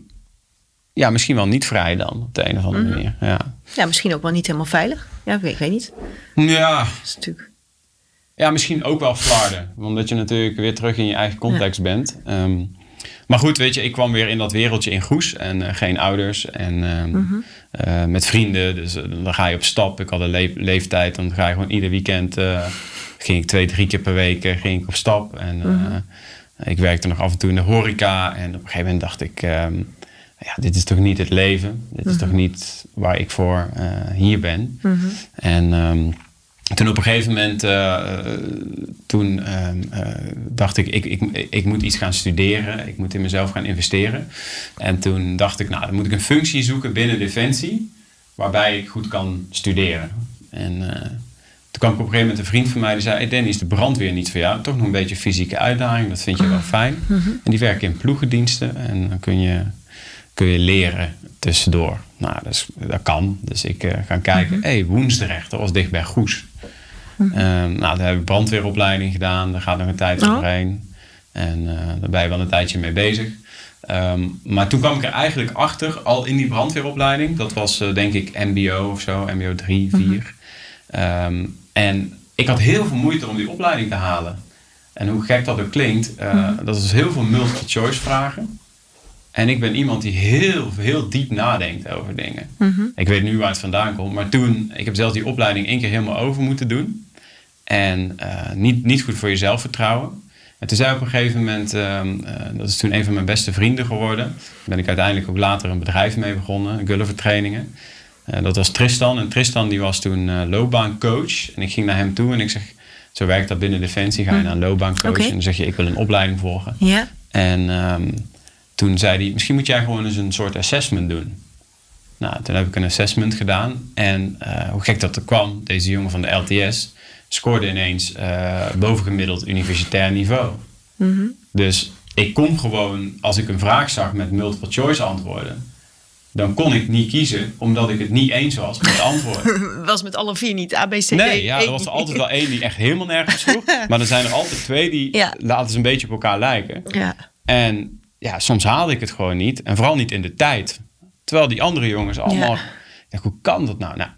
ja, misschien wel niet vrij dan op de een of andere Mhm. manier. Ja. ja misschien ook wel niet helemaal veilig. Ja, ik weet, ik weet niet. Ja, Dat is natuurlijk... ja, misschien ook wel flarden. Omdat je natuurlijk weer terug in je eigen context bent. Ehm, maar goed, weet je, ik kwam weer in dat wereldje in Goes. En eh, geen ouders. En ehm, Mhm. eh, met vrienden. Dus eh, dan ga je op stap. Ik had een le- leeftijd. Dan ga je gewoon ieder weekend... ging ik twee, drie keer per week ging ik op stap. En eh, ik werkte nog af en toe in de horeca. En op een gegeven moment dacht ik... ehm, ja, dit is toch niet het leven? Dit is toch niet waar ik voor eh, hier ben? En... ehm, toen op een gegeven moment, eh, eh, toen ehm, eh, dacht ik, ik, ik, ik moet iets gaan studeren. Ik moet in mezelf gaan investeren. En toen dacht ik, nou, dan moet ik een functie zoeken binnen Defensie. Waarbij ik goed kan studeren. En toen kwam ik op een gegeven moment een vriend van mij die zei... Hey Danny, is de brandweer niet voor jou? Toch nog een beetje fysieke uitdaging. Dat vind je wel fijn. En die werken in ploegendiensten. En dan kun je, kun je leren tussendoor. Nou, dat, kan. Dus ik eh ga kijken. Hé, hey, Woensdrecht, dat was dicht bij Goes. Ehm, nou, daar heb ik brandweeropleiding gedaan. Daar gaat nog een tijd Oh. overheen. En eh, daar ben je wel een tijdje mee bezig. Ehm, maar toen kwam ik er eigenlijk achter, al in die brandweeropleiding. Dat was eh, denk ik MBO of zo, MBO 3, 4. Ehm, en ik had heel veel moeite om die opleiding te halen. En hoe gek dat ook klinkt, eh, dat is heel veel multiple choice vragen. En ik ben iemand die heel, heel diep nadenkt over dingen. Ik weet nu waar het vandaan komt, maar toen, ik heb zelfs die opleiding één keer helemaal over moeten doen. En eh, niet, niet goed voor je zelfvertrouwen. En toen zei op een gegeven moment, ehm, eh, dat is toen een van mijn beste vrienden geworden. Daar ben ik uiteindelijk ook later een bedrijf mee begonnen, Gulliver Trainingen. Eh, dat was Tristan. En Tristan die was toen loopbaancoach. En ik ging naar hem toe en ik zeg, zo werkt dat binnen Defensie. Ga je naar een loopbaancoach en dan zeg je, ik wil een opleiding volgen. Ja. En ehm, toen zei hij, misschien moet jij gewoon eens een soort assessment doen. Nou, toen heb ik een assessment gedaan. En eh, hoe gek dat er kwam, deze jongen van de LTS scoorde ineens eh, bovengemiddeld universitair niveau. Dus ik kon gewoon, als ik een vraag zag met multiple choice antwoorden, dan kon ik niet kiezen, omdat ik het niet eens was met het antwoord. (laughs) Was met alle vier niet A, B, C, D. Nee, ja, E. er was er altijd wel één die echt helemaal nergens sloeg. (laughs) Maar er zijn er altijd twee die Ja. laten ze een beetje op elkaar lijken. Ja. En ja, soms haalde ik het gewoon niet. En vooral niet in de tijd. Terwijl die andere jongens allemaal... Ja. Hoe kan dat nou? nou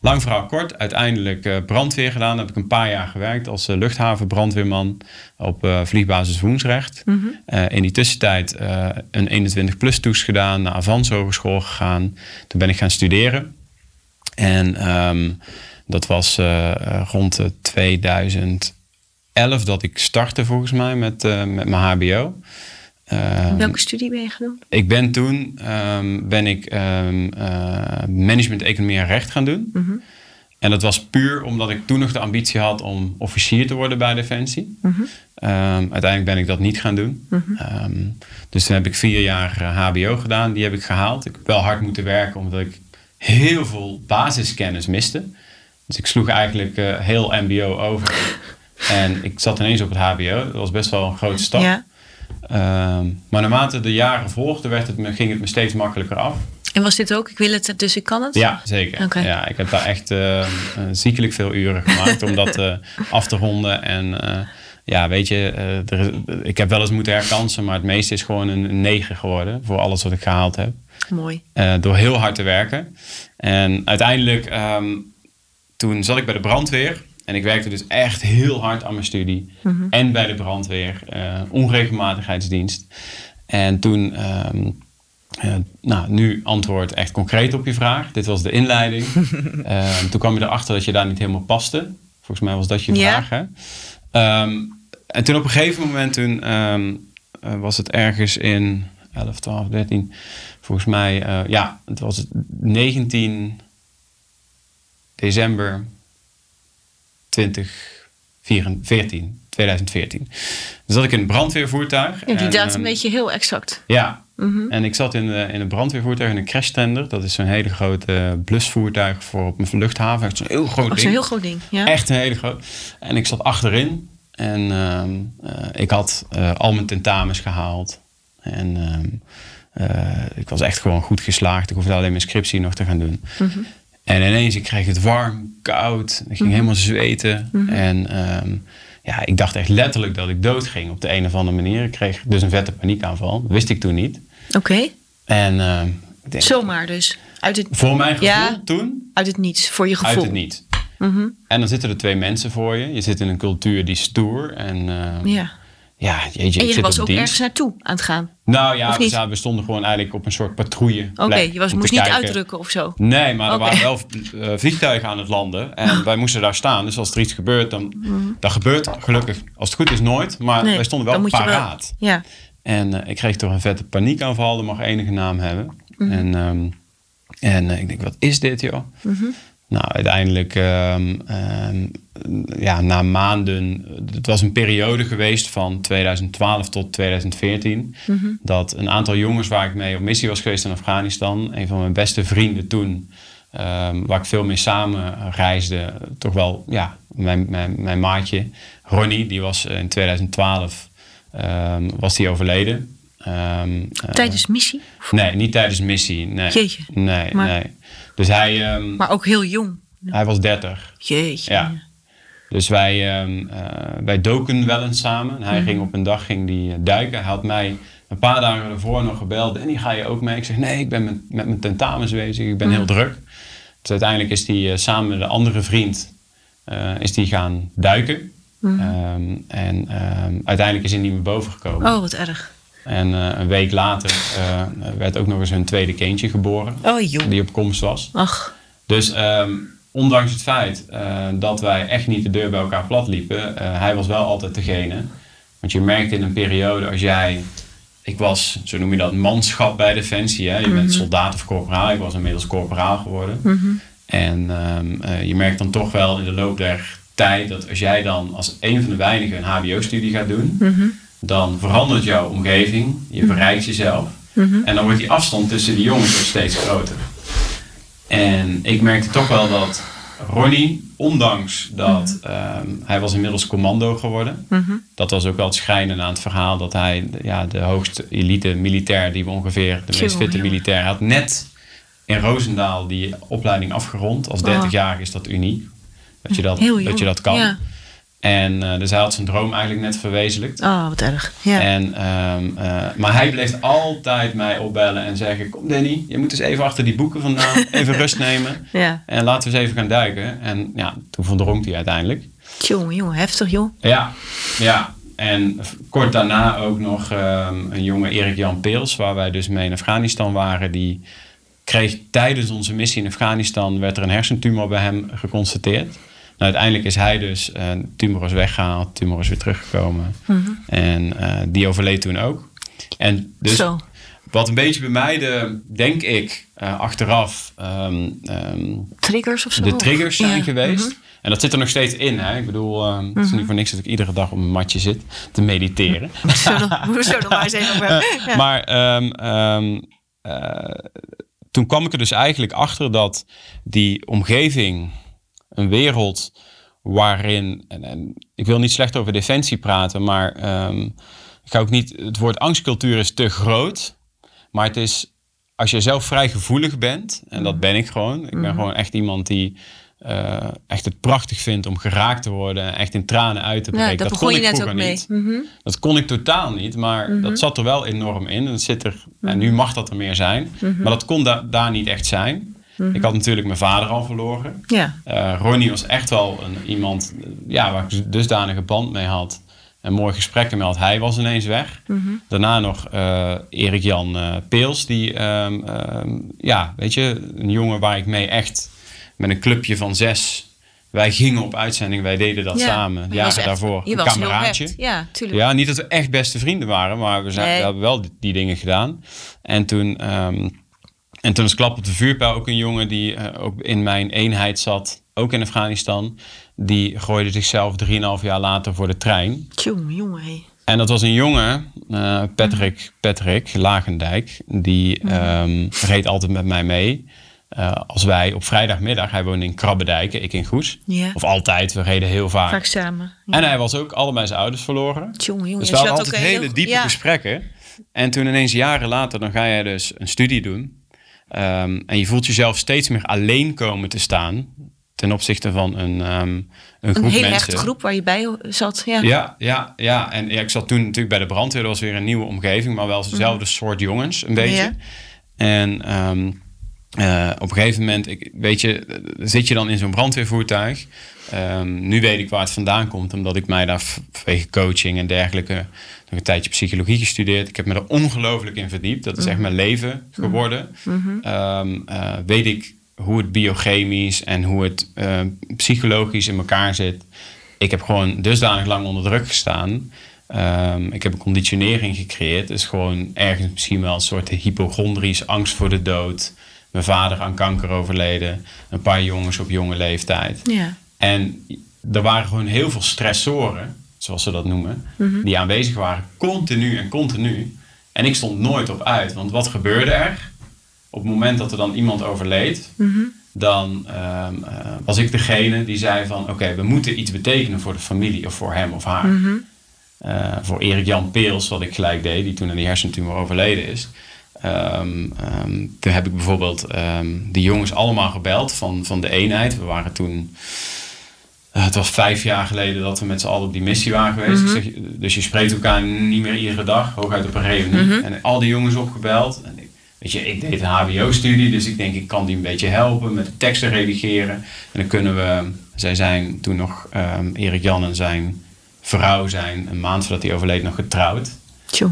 lang verhaal kort. Uiteindelijk eh, brandweer gedaan. Daar heb ik een paar jaar gewerkt als eh, luchthavenbrandweerman op eh, vliegbasis Woensrecht. Eh, in die tussentijd een 21-plus toets gedaan. Naar Avans Hogeschool gegaan. Toen ben ik gaan studeren. En ehm, dat was rond de 2011 dat ik startte volgens mij met, met mijn HBO. Ehm, Welke studie ben je gaan doen? ik ben toen ehm, ben ik ehm, eh, management, economie en recht gaan doen. En dat was puur omdat ik toen nog de ambitie had om officier te worden bij Defensie. Ehm, uiteindelijk ben ik dat niet gaan doen. Ehm, dus toen heb ik vier jaar eh, HBO gedaan. Die heb ik gehaald. Ik heb wel hard moeten werken omdat ik heel veel basiskennis miste. Dus ik sloeg eigenlijk eh, heel MBO over. (laughs) en ik zat ineens op het HBO. Dat was best wel een grote stap. Ja. Ehm, maar naarmate de jaren volgden, werd het me, ging het me steeds makkelijker af. En was dit ook? Ik wil het, dus ik kan het? Ja, zeker. Ja, ik heb daar echt eh, eh, ziekelijk veel uren gemaakt om dat eh, af te ronden. En eh, ja, weet je, er is- ik heb wel eens moeten herkansen, maar het meeste is gewoon een 9 geworden voor alles wat ik gehaald heb. Mooi. Door heel hard te werken. En uiteindelijk, ehm, toen zat ik bij de brandweer. En ik werkte dus echt heel hard aan mijn studie. En bij de brandweer, eh, onregelmatigheidsdienst. En toen, ehm, eh, nou, nu antwoord echt concreet op je vraag. Dit was de inleiding. (laughs) Ehm, toen kwam je erachter dat je daar niet helemaal paste. Volgens mij was dat je vraag, hè? Ehm, en toen op een gegeven moment, toen eh, was het ergens in 11, 12, 13, volgens mij, ja, het was het 19 december 2014, 2014. Dus zat ik in een brandweervoertuig. Ja, die en, datum ehm, weet je heel exact. ja, en ik zat in, de, in een brandweervoertuig in een crashtender. Dat is zo'n hele grote blusvoertuig voor op een luchthaven. Echt zo'n heel groot Oh, ding. zo'n heel groot ding. Ja. Echt een hele groot. En ik zat achterin. En ehm, eh, ik had eh, al mijn tentamens gehaald. En ehm, eh, ik was echt gewoon goed geslaagd. Ik hoefde alleen mijn scriptie nog te gaan doen. En ineens, ik kreeg het warm, koud. Ik ging helemaal zweten. En ehm, ja, ik dacht echt letterlijk dat ik dood ging op de een of andere manier. Ik kreeg dus een vette paniekaanval. Dat wist ik toen niet. Oké. En ehm, denk, Zomaar dus. Uit het, voor mijn gevoel Ja. toen uit het niets. Voor je gevoel. uit het niet. En dan zitten er twee mensen voor je. Je zit in een cultuur die stoer. En ehm, Ja. Ja, jeetje, En je was ook dienst. ergens naartoe aan het gaan. Nou ja, we, niet? zaten- we stonden gewoon eigenlijk op een soort patrouille. Oké, je was, moest niet kijken. uitdrukken of zo. Nee, maar er waren wel eh, vliegtuigen aan het landen. En (laughs) wij moesten daar staan. Dus als er iets gebeurt, dan... Dat gebeurt gelukkig, als het goed is, nooit. Maar. Nee, wij stonden wel je wel- paraat. Ja. En eh, ik kreeg toch een vette paniekaanval. Dat mag enige naam hebben. Mhm. En, ehm, en eh, ik denk, wat is dit joh? Mhm. Nou, uiteindelijk, ehm, ehm, ja, na maanden... Het was een periode geweest van 2012 tot 2014. Mhm. Dat een aantal jongens waar ik mee op missie was geweest in Afghanistan... een van mijn beste vrienden toen... ehm, waar ik veel mee samen reisde... toch wel, ja, mijn, mijn, mijn maatje Ronnie... die was in 2012 ehm, was die overleden. Ehm, eh, Tijdens missie. Nee, niet tijdens missie. Nee. Jeetje. Nee, Maar- nee. Dus hij, ehm, Maar ook heel jong. hij was 30. Jeetje. Ja. Dus wij, ehm, eh, wij doken wel eens samen. En Mhm. hij ging op een dag ging die, eh, duiken. Hij had mij een paar dagen ervoor nog gebeld. Danny, ga je ook mee? Ik zeg, nee, ik ben met, met mijn tentamens bezig. Ik ben heel druk. Dus uiteindelijk is hij eh, samen met een andere vriend is die gaan duiken. Ehm, en uiteindelijk is hij niet meer boven gekomen. Oh, wat erg. En eh, een week later eh, werd ook nog eens hun tweede kindje geboren. Oh, joh. Die op komst was. Ach. Dus ehm, ondanks het feit eh, dat wij echt niet de deur bij elkaar plat liepen, hij was wel altijd degene. Want je merkt in een periode als jij, ik was, zo noem je dat, manschap bij Defensie. Hè? Je bent soldaat of corporaal, ik was inmiddels corporaal geworden. En ehm, eh, je merkt dan toch wel in de loop der tijd dat als jij dan als een van de weinigen een HBO-studie gaat doen, dan verandert jouw omgeving, je bereikt jezelf. En dan wordt die afstand tussen die jongens ook steeds groter. En ik merkte toch wel dat Ronnie, ondanks dat ehm, hij was inmiddels commando geworden, dat was ook wel het schijnen aan het verhaal dat hij ja, de hoogste elite militair die we ongeveer, de meest fitte militair had, net in Roosendaal die opleiding afgerond. Als 30-jarige is dat uniek. Dat je dat, dat, je dat kan. ja. En eh, dus hij had zijn droom eigenlijk net verwezenlijkt. Oh, wat erg. Ja. En, ehm, eh, maar hij bleef altijd mij opbellen en zeggen: Kom Danny, je moet eens even achter die boeken vandaan, (laughs) even rust nemen. ja. En laten we eens even gaan duiken. En ja, toen verdronk hij uiteindelijk. Jongen, jongen, heftig joh. Ja, ja. En kort daarna ook nog ehm, een jonge Erik-Jan Peels, waar wij dus mee in Afghanistan waren. Die kreeg tijdens onze missie in Afghanistan, werd er een hersentumor bij hem geconstateerd. Nou, uiteindelijk is hij dus, eh tumor is weggehaald, tumor is weer teruggekomen. En eh, die overleed toen ook. En dus Zo. wat een beetje bij mij de, denk ik, eh, achteraf ehm, ehm, Triggers of zo? de triggers zijn Ja. geweest. Mhm. En dat zit er nog steeds in. Hè? Ik bedoel, het is niet voor niks dat ik iedere dag op een matje zit te mediteren. (laughs) Zo nog- Moeten we zo nog maar eens even over. (laughs) Ja. Maar ehm, ehm, eh, toen kwam ik er dus eigenlijk achter dat die omgeving, een wereld waarin, en, en ik wil niet slecht over defensie praten, maar ehm, ik ga ook niet, het woord angstcultuur is te groot, maar het is, als je zelf vrij gevoelig bent, en dat ben ik gewoon, ik ben gewoon echt iemand die eh, echt het prachtig vindt om geraakt te worden en echt in tranen uit te breken. Ja, dat kon begon je ik net ook mee. niet. Mhm. Dat kon ik totaal niet, maar dat zat er wel enorm in. Dat zit er, En nu mag dat er meer zijn. Maar dat kon da- daar niet echt zijn. Ik had natuurlijk mijn vader al verloren. Ja. Eh, Ronnie was echt wel een, iemand eh, ja, waar ik dusdanige band mee had. En mooie gesprekken had. Hij was ineens weg. Daarna nog eh Erik-Jan Peels. Die, ehm, ehm, ja, weet je, een jongen waar ik mee echt met een clubje van zes... Wij gingen op uitzending, wij deden dat Ja. samen. Jaren echt- daarvoor. Een kameraadje. Ja, tuurlijk. Ja, niet dat we echt beste vrienden waren, maar we, zijn, Nee. we hebben wel die, die dingen gedaan. En toen, ehm, en toen is klap op de vuurpijl ook een jongen die eh, ook in mijn eenheid zat, ook in Afghanistan. Die gooide zichzelf 3,5 jaar later voor de trein. Jongen, jongen. hé. En dat was een jongen, eh, Patrick, Patrick Lagendijk, die ehm, reed altijd met mij mee. Eh, als wij op vrijdagmiddag, hij woonde in Krabbedijken, ik in Goes. Ja. Of altijd, we reden heel vaak. Vaak samen. En hij was ook allebei zijn ouders verloren. Jongen, jongen. Dus we hadden altijd hele heel- diepe ja. gesprekken. En toen ineens jaren later, dan ga jij dus een studie doen. Ehm, en je voelt jezelf steeds meer alleen komen te staan. Ten opzichte van een, ehm, een groep Een hele mensen. groep waar je bij zat. Ja. Ja, ja, ja. En ja, ik zat toen natuurlijk bij de brandweer. Dat was weer een nieuwe omgeving, maar wel dezelfde soort jongens, een beetje. Mhm. Ja. En ehm, eh, op een gegeven moment, ik, weet je, zit je dan in zo'n brandweervoertuig. Ehm, nu weet ik waar het vandaan komt, omdat ik mij daar vanwege coaching en dergelijke nog een tijdje psychologie gestudeerd. Ik heb me er ongelooflijk in verdiept. Dat is echt mijn leven geworden. Ehm, eh, weet ik hoe het biochemisch en hoe het eh, psychologisch in elkaar zit. Ik heb gewoon dusdanig lang onder druk gestaan. Ehm, ik heb een conditionering gecreëerd. Dus gewoon ergens misschien wel een soort hypochondrisch angst voor de dood. Mijn vader aan kanker overleden. Een paar jongens op jonge leeftijd. Ja. En er waren gewoon heel veel stressoren, zoals ze dat noemen, die aanwezig waren, continu en continu. En ik stond nooit op uit, want wat gebeurde er? Op het moment dat er dan iemand overleed, dan ehm, eh, was ik degene die zei van, oké, we moeten iets betekenen voor de familie of voor hem of haar. Eh, voor Erik Jan Peels, wat ik gelijk deed, die toen aan die hersentumor overleden is. Ehm, toen heb ik bijvoorbeeld ehm die jongens allemaal gebeld van, van de eenheid. We waren toen, eh, het was vijf jaar geleden dat we met z'n allen op die missie waren geweest. Ik zeg, dus je spreekt elkaar niet meer iedere dag, hooguit op een reunie. En al die jongens opgebeld. En ik, weet je, ik deed een HBO-studie, dus ik denk ik kan die een beetje helpen met de teksten redigeren. En dan kunnen we, zij zijn toen nog, Erik Jan en zijn vrouw zijn een maand voordat hij overleed nog getrouwd. Tjoe.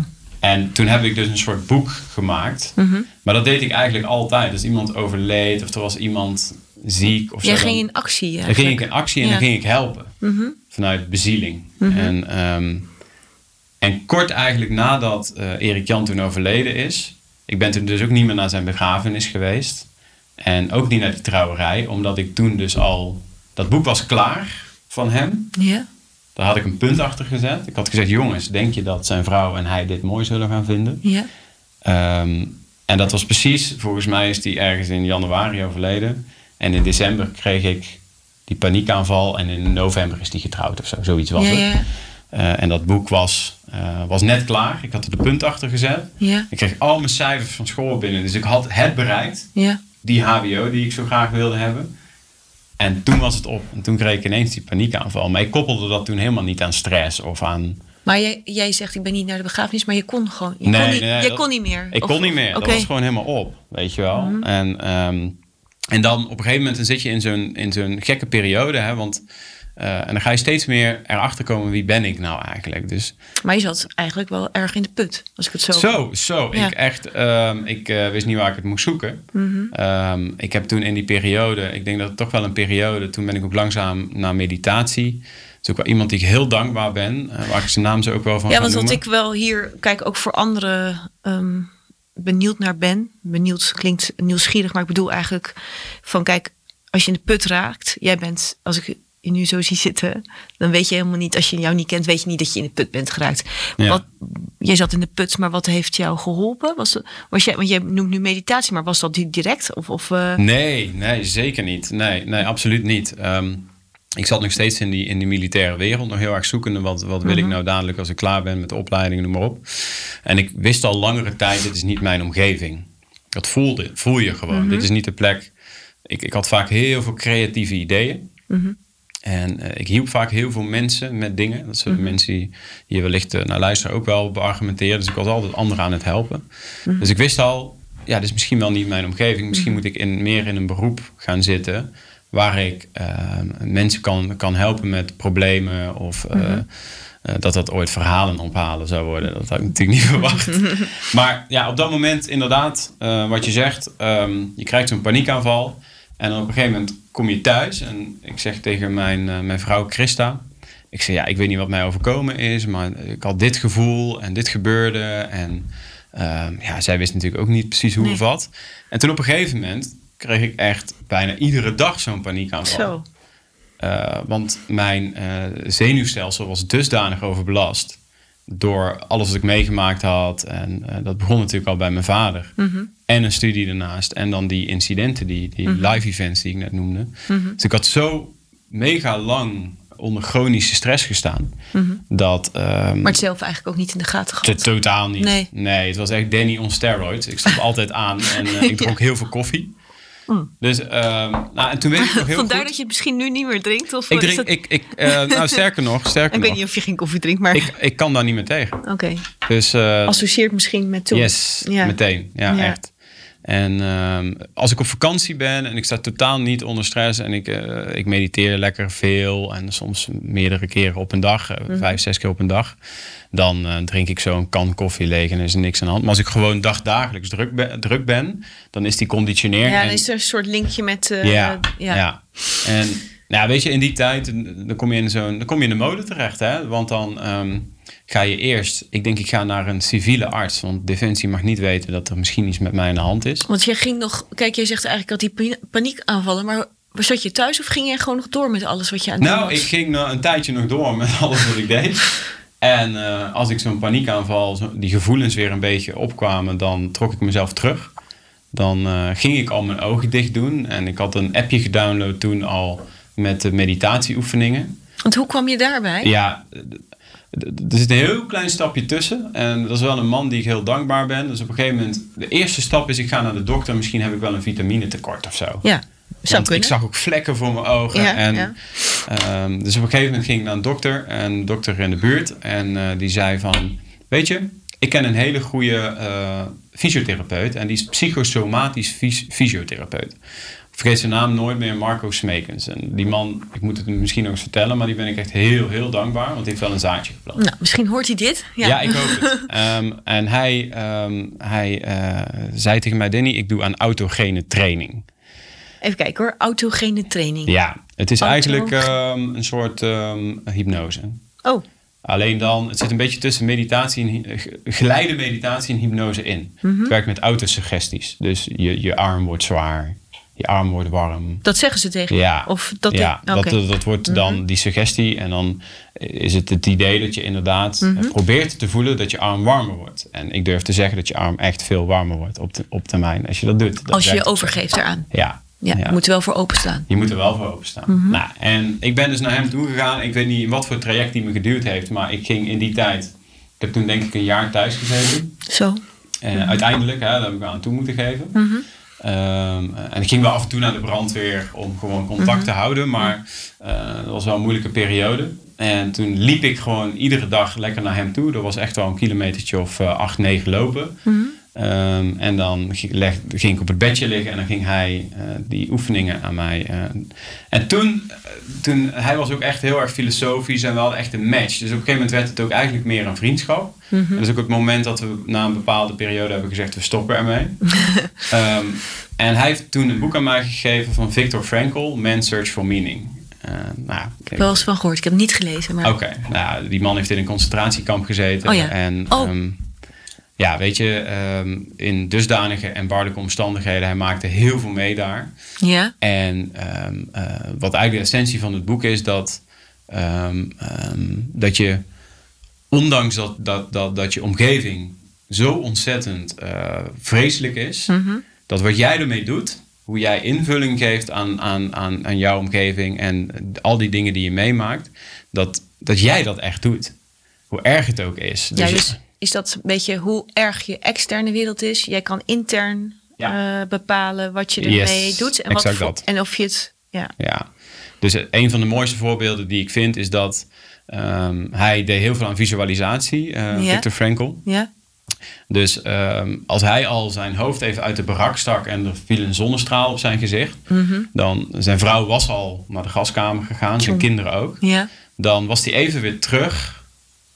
En toen heb ik dus een soort boek gemaakt. Maar dat deed ik eigenlijk altijd. Als iemand overleed of er was iemand ziek of zo. Jij ging dan- in actie dan ging ik in actie en Ja. dan ging ik helpen. Mhm. Vanuit bezieling. En, ehm, en kort eigenlijk nadat eh, Erik Jan toen overleden is... Ik ben toen dus ook niet meer naar zijn begrafenis geweest. En ook niet naar die trouwerij. Omdat ik toen dus al... Dat boek was klaar van hem. Ja. Daar had ik een punt achter gezet. Ik had gezegd, jongens, denk je dat zijn vrouw en hij dit mooi zullen gaan vinden? Ja. Ehm, en dat was precies, volgens mij is die ergens in januari overleden. En in december kreeg ik die paniekaanval. En in november is die getrouwd of zo. Zoiets was Ja, het. ja. Eh, en dat boek was, eh, was net klaar. Ik had er de punt achter gezet. Ja. Ik kreeg al mijn cijfers van school binnen. Dus ik had het bereikt. Ja. Die HBO die ik zo graag wilde hebben. En toen was het op. En toen kreeg ik ineens die paniekaanval. Maar ik koppelde dat toen helemaal niet aan stress of aan... Maar jij, jij zegt, ik ben niet naar de begrafenis, maar je kon gewoon. Je Nee, kon niet, nee, dat- kon niet meer. Ik Of- kon niet meer. Mhm. Dat was gewoon helemaal op, weet je wel. En, ehm, en dan op een gegeven moment dan zit je in zo'n, in zo'n gekke periode. Hè, want, eh, en dan ga je steeds meer erachter komen wie ben ik nou eigenlijk. Dus Maar je zat eigenlijk wel erg in de put, als ik het zo. zo, zo. Ja. Ik echt, ehm, ik eh, wist niet waar ik het moest zoeken. Mhm. Ehm, ik heb toen in die periode, ik denk dat het toch wel een periode, toen ben ik ook langzaam naar meditatie. Het is ook wel iemand die ik heel dankbaar ben, eh, waar ik zijn naam zo ook wel van Ja, want wat ik wel hier, kijk, ook voor anderen ehm, benieuwd naar ben. Benieuwd klinkt nieuwsgierig, maar ik bedoel eigenlijk van, kijk, als je in de put raakt, jij bent, als ik je nu zo zie zitten, dan weet je helemaal niet, als je jou niet kent, weet je niet dat je in de put bent geraakt. Ja. Wat, jij zat in de put, maar wat heeft jou geholpen? Was, was jij, want jij noemt nu meditatie, maar was dat di- direct? Of, of eh, Nee, nee, zeker niet. Nee, nee absoluut niet. Ehm, ik zat nog steeds in die, in die militaire wereld, nog heel erg zoekende. Wat, wat wil ik nou dadelijk als ik klaar ben met de opleiding, noem maar op. En ik wist al langere tijd, dit is niet mijn omgeving. Dat voelde, voel je gewoon. Dit is niet de plek. Ik, ik had vaak heel veel creatieve ideeën. En eh, ik hielp vaak heel veel mensen met dingen. Dat zijn de mensen die hier wellicht eh, naar luisteren ook wel beargumenteren. Dus ik was altijd anderen aan het helpen. Dus ik wist al, ja, dit is misschien wel niet mijn omgeving. Misschien moet ik in, meer in een beroep gaan zitten. Waar ik eh, mensen kan, kan helpen met problemen. Of dat dat ooit verhalen ophalen zou worden. Dat had ik natuurlijk niet (laughs) verwacht. Maar ja, op dat moment inderdaad, wat je zegt. ehm, je krijgt zo'n paniekaanval. En dan op een gegeven moment kom je thuis. En ik zeg tegen mijn, eh, mijn vrouw Christa. Ik zeg, ja, ik weet niet wat mij overkomen is. Maar ik had dit gevoel en dit gebeurde. En ehm, ja, zij wist natuurlijk ook niet precies hoe Nee. of wat. En toen op een gegeven moment kreeg ik echt bijna iedere dag zo'n paniekaanval. zo? Eh, want mijn eh, zenuwstelsel was dusdanig overbelast door alles wat ik meegemaakt had. En eh, dat begon natuurlijk al bij mijn vader. En een studie daarnaast. En dan die incidenten, die, die live events die ik net noemde. Dus ik had zo mega lang onder chronische stress gestaan. Dat, ehm, Maar het zelf eigenlijk ook niet in de gaten te- gehad. totaal niet. Nee. het was echt Danny on steroids. Ik stond altijd aan en eh, ik (laughs) dronk heel veel koffie. Dus, ehm, nou, en toen weet ik nog (laughs) heel Vandaar goed... dat je het misschien nu niet meer drinkt? Of Ik drink, dat- ik, ik, eh, (laughs) nou sterker nog, sterker ik weet niet of je geen koffie drinkt, maar Ik, ik kan daar niet meer tegen. oké. Dus eh, Associeert misschien met toen. yes, Ja. meteen. Ja, Ja. echt. En ehm, als ik op vakantie ben en ik sta totaal niet onder stress en ik, eh, ik mediteer lekker veel en soms meerdere keren op een dag, eh, Mhm. vijf, zes keer op een dag, dan eh, drink ik zo een kan koffie leeg en er is er niks aan de hand. Maar als ik gewoon dagdagelijks druk ben, druk ben dan is die conditionering. Ja, en- dan is er een soort linkje met... ja, ja. ja. En nou, weet je, in die tijd, dan kom je in, zo'n, dan kom je in de mode terecht. Hè? Want dan ehm, ga je eerst, ik denk ik ga naar een civiele arts. Want Defensie mag niet weten dat er misschien iets met mij aan de hand is. Want jij ging nog... Kijk, jij zegt eigenlijk dat die pa- paniek aanvallen, maar zat je thuis of ging jij gewoon nog door met alles wat je aan het doen Nou, ik ging nou een tijdje nog door met (laughs) alles wat ik deed. En eh, als ik zo'n paniekaanval, zo- die gevoelens weer een beetje opkwamen, dan trok ik mezelf terug. Dan eh, ging ik al mijn ogen dicht doen. En ik had een appje gedownload toen al met de meditatieoefeningen. Want hoe kwam je daarbij? Ja, er zit een heel klein stapje tussen. En dat is wel een man die ik heel dankbaar ben. Dus op een gegeven moment, de eerste stap is ik ga naar de dokter. Misschien heb ik wel een vitamine tekort of zo. Ja, zou Want kunnen. ik zag ook vlekken voor mijn ogen. Ja, en, ja. ehm, dus op een gegeven moment ging ik naar een dokter. En een dokter in de buurt. En eh, die zei van, weet je, ik ken een hele goede eh, fysiotherapeut. En die is psychosomatisch fys- fysiotherapeut. Vergeet zijn naam nooit meer, Marco Smekens. En die man, ik moet het misschien nog eens vertellen, maar die ben ik echt heel, heel dankbaar. Want hij heeft wel een zaadje geplant. Nou, misschien hoort hij dit. Ja, Ja, ik hoop het. (laughs) Ehm, en hij, ehm, hij eh, zei tegen mij, Danny, ik doe aan autogene training. Even kijken hoor, autogene training. Ja, het is Auto- eigenlijk ehm, een soort hypnose. Oh, Alleen dan, het zit een beetje tussen meditatie en ge- geleide meditatie en hypnose in. Mhm. Het werkt met autosuggesties. Dus je, je arm wordt zwaar, je arm wordt warm. dat zeggen ze tegen je? Ja, Of dat ja. Mhm. dat, dat, dat wordt dan die suggestie. En dan is het het idee dat je inderdaad Mhm. eh, probeert te voelen dat je arm warmer wordt. En ik durf te zeggen dat je arm echt veel warmer wordt op, de, op termijn als je dat doet. Dat Als je je overgeeft eraan. Ja. Ja, je moet er wel voor openstaan. Je moet er wel voor openstaan. Mhm. Nou, en ik ben dus naar hem toe gegaan. Ik weet niet wat voor traject hij me geduurd heeft, maar ik ging in die tijd. Ik heb toen denk ik een jaar thuis gezeten. Zo. En uiteindelijk, hè, daar heb ik aan toe moeten geven. Mhm. Ehm, en ik ging wel af en toe naar de brandweer om gewoon contact te houden, maar eh, dat was wel een moeilijke periode. En toen liep ik gewoon iedere dag lekker naar hem toe. Dat was echt wel een kilometertje of eh, acht, negen lopen. Ehm, en dan ging, leg- ging ik op het bedje liggen en dan ging hij eh, die oefeningen aan mij. en toen, toen, hij was ook echt heel erg filosofisch en wel echt een match. Dus op een gegeven moment werd het ook eigenlijk meer een vriendschap. Mhm. Dat is ook het moment dat we na een bepaalde periode hebben gezegd, we stoppen ermee. (laughs) Ehm, en hij heeft toen een boek aan mij gegeven van Viktor Frankl, Man's Search for Meaning. Eh, nou, ik- Wel eens van gehoord. Ik heb het niet gelezen. Maar... Oké, nou, die man heeft in een concentratiekamp gezeten. Oh ja. En Oh. ehm, ja, weet je, ehm, in dusdanige en barlijke omstandigheden, hij maakte heel veel mee daar. Ja. En ehm, eh, wat eigenlijk de essentie van het boek is, dat, ehm, ehm, dat je, ondanks dat, dat, dat, dat je omgeving zo ontzettend eh, vreselijk is, Mhm. dat wat jij ermee doet, hoe jij invulling geeft aan, aan, aan, aan jouw omgeving en al die dingen die je meemaakt, dat, dat jij dat echt doet. Hoe erg het ook is. Ja, je- dus is dat een beetje hoe erg je externe wereld is? Jij kan intern Ja. eh, bepalen wat je Yes, ermee doet. En, wat dat. en of je het... Ja. Ja, dus een van de mooiste voorbeelden die ik vind is dat ehm, hij deed heel veel aan visualisatie, eh Ja. Viktor Frankl. Ja. Dus ehm, als hij al zijn hoofd even uit de barak stak en er viel een zonnestraal op zijn gezicht, Mhm. dan zijn vrouw was al naar de gaskamer gegaan, zijn kinderen ook. Ja. Dan was hij even weer terug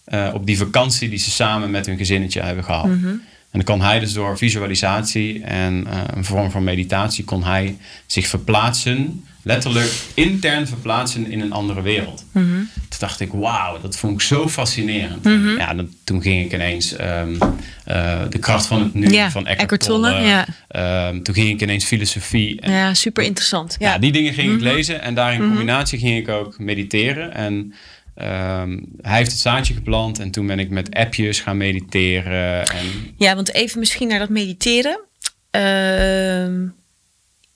eh, op die vakantie die ze samen met hun gezinnetje hebben gehad. Mhm. En dan kon hij dus door visualisatie en eh, een vorm van meditatie kon hij zich verplaatsen, letterlijk intern verplaatsen in een andere wereld. Mhm. Toen dacht ik, wauw, dat vond ik zo fascinerend. Mhm. Ja, dan, toen ging ik ineens ehm, eh, de kracht van het nu Ja, van Eckhart, Tolle, Tolle. ja. Ehm, toen ging ik ineens filosofie. En, ja, super interessant. ja. Ja. die dingen ging Mhm. ik lezen en daar in combinatie ging ik ook mediteren. En ehm, hij heeft het zaadje geplant en toen ben ik met appjes gaan mediteren. En Ja, want even misschien naar dat mediteren.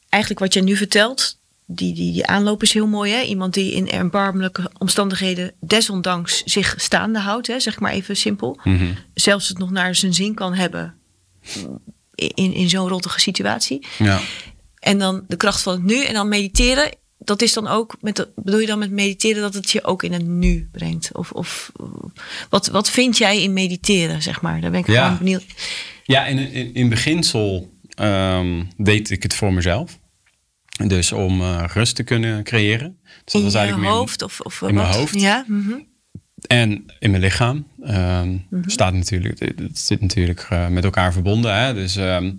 Eigenlijk wat je nu vertelt, die, die, die aanloop is heel mooi. Hè? Iemand die in erbarmelijke omstandigheden desondanks zich staande houdt, hè? zeg maar even simpel. mhm. Zelfs het nog naar zijn zin kan hebben in, in zo'n rottige situatie. ja. En dan de kracht van het nu en dan mediteren. Dat is dan ook, met, bedoel je dan met mediteren dat het je ook in het nu brengt? Of, of wat, wat vind jij in mediteren, zeg maar? Daar ben ik Ja. gewoon benieuwd. Ja, in, in, in beginsel ehm, deed ik het voor mezelf. Dus om eh, rust te kunnen creëren. Dus dat in was je eigenlijk meer- hoofd? Of, of in mijn wat? hoofd. Ja, mhm. En in mijn lichaam. Ehm, Mhm. staat natuurlijk, het zit natuurlijk eh, met elkaar verbonden. Hè? Dus, ehm,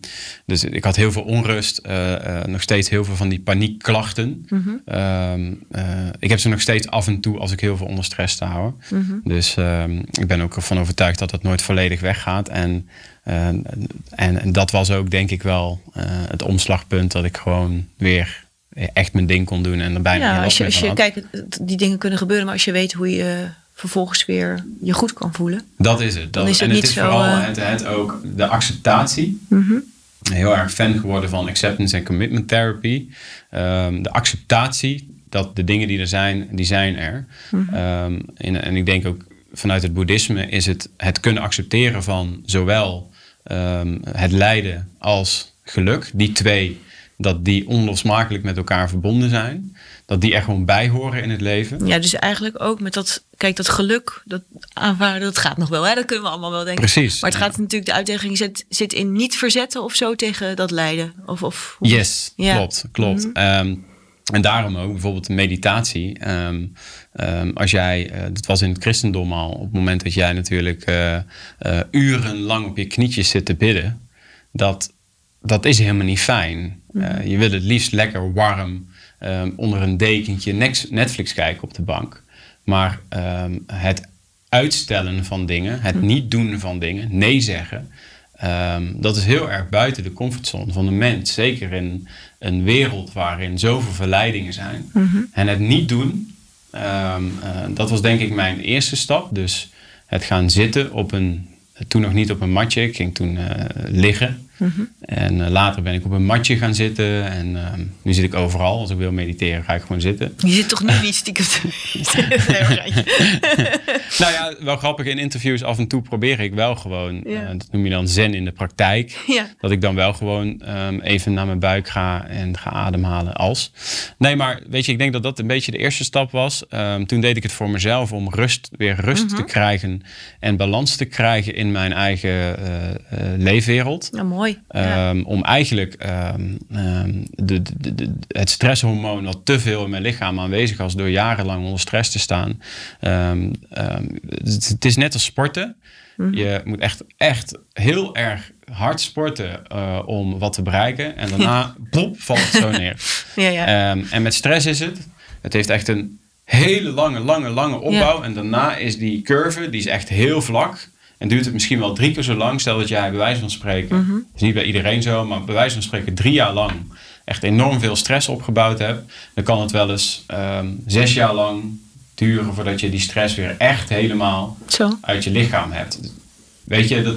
dus ik had heel veel onrust. eh, eh, nog steeds heel veel van die paniekklachten. Mhm. Ehm, eh, ik heb ze nog steeds af en toe als ik heel veel onder stress sta. Mhm. Dus ik ben ook ervan overtuigd dat het nooit volledig weggaat. En, eh, en, en dat was ook denk ik wel eh, het omslagpunt dat ik gewoon weer echt mijn ding kon doen. En er bijna ja, als je, als je kijkt, die dingen kunnen gebeuren, maar als je weet hoe je vervolgens weer je goed kan voelen. Dat is het. Dat, Dan is het en het is vooral eh, het, het ook de acceptatie. Mhm. Heel erg fan geworden van acceptance en commitment therapy. Ehm, de acceptatie dat de dingen die er zijn, die zijn er. Mhm. Ehm, en, en ik denk ook vanuit het boeddhisme is het het kunnen accepteren van zowel ehm, het lijden als geluk. Die twee, dat die onlosmakelijk met elkaar verbonden zijn. Dat die er gewoon bij horen in het leven. Ja, dus eigenlijk ook met dat, kijk, dat geluk, dat aanvaarden, dat gaat nog wel, hè? Dat kunnen we allemaal wel denken. Precies. Maar het gaat natuurlijk, de uitdaging zit, zit in niet verzetten of zo tegen dat lijden. Of, of hoe- Yes, Ja. klopt, klopt. Ehm, en daarom ook bijvoorbeeld de meditatie. Ehm, ehm, als jij, eh, dat was in het christendom al, op het moment dat jij natuurlijk eh, eh, urenlang op je knietjes zit te bidden, dat dat is helemaal niet fijn. Uh, je wil het liefst lekker warm um, onder een dekentje Netflix kijken op de bank. Maar het uitstellen van dingen, het Hm. niet doen van dingen, nee zeggen, ehm, dat is heel erg buiten de comfortzone van de mens. Zeker in een wereld waarin zoveel verleidingen zijn. Mhm. En het niet doen, ehm, eh, dat was denk ik mijn eerste stap. Dus het gaan zitten op een, toen nog niet op een matje, ik ging toen eh, liggen. Mhm. En eh, later ben ik op een matje gaan zitten. En ehm, nu zit ik overal. Als ik wil mediteren, ga ik gewoon zitten. Je zit toch nu niet stiekem te... (laughs) Nou ja, wel grappig. In interviews af en toe probeer ik wel gewoon, Ja. eh, dat noem je dan zen in de praktijk. Ja. Dat ik dan wel gewoon ehm, even naar mijn buik ga en ga ademhalen als. Nee, maar weet je, ik denk dat dat een beetje de eerste stap was. Ehm, toen deed ik het voor mezelf om rust, weer rust Mhm. te krijgen en balans te krijgen in mijn eigen eh, leefwereld. Ja. Ehm, Om eigenlijk ehm, ehm, de, de, de- het stresshormoon wat te veel in mijn lichaam aanwezig was door jarenlang onder stress te staan. Het, het is net als sporten. Je moet echt, echt heel erg hard sporten eh, om wat te bereiken. En daarna, (laughs) plop, valt het zo neer. (laughs) ja, ja. En met stress is het. Het heeft echt een hele lange, lange, lange opbouw. En daarna is die curve, die is echt heel vlak. En duurt het misschien wel drie keer zo lang. Stel dat jij bij wijze van spreken, Mhm. het is niet bij iedereen zo, maar bij wijze van spreken drie jaar lang echt enorm veel stress opgebouwd hebt. Dan kan het wel eens ehm, zes jaar lang duren voordat je die stress weer echt helemaal Zo. uit je lichaam hebt. Weet je, dat,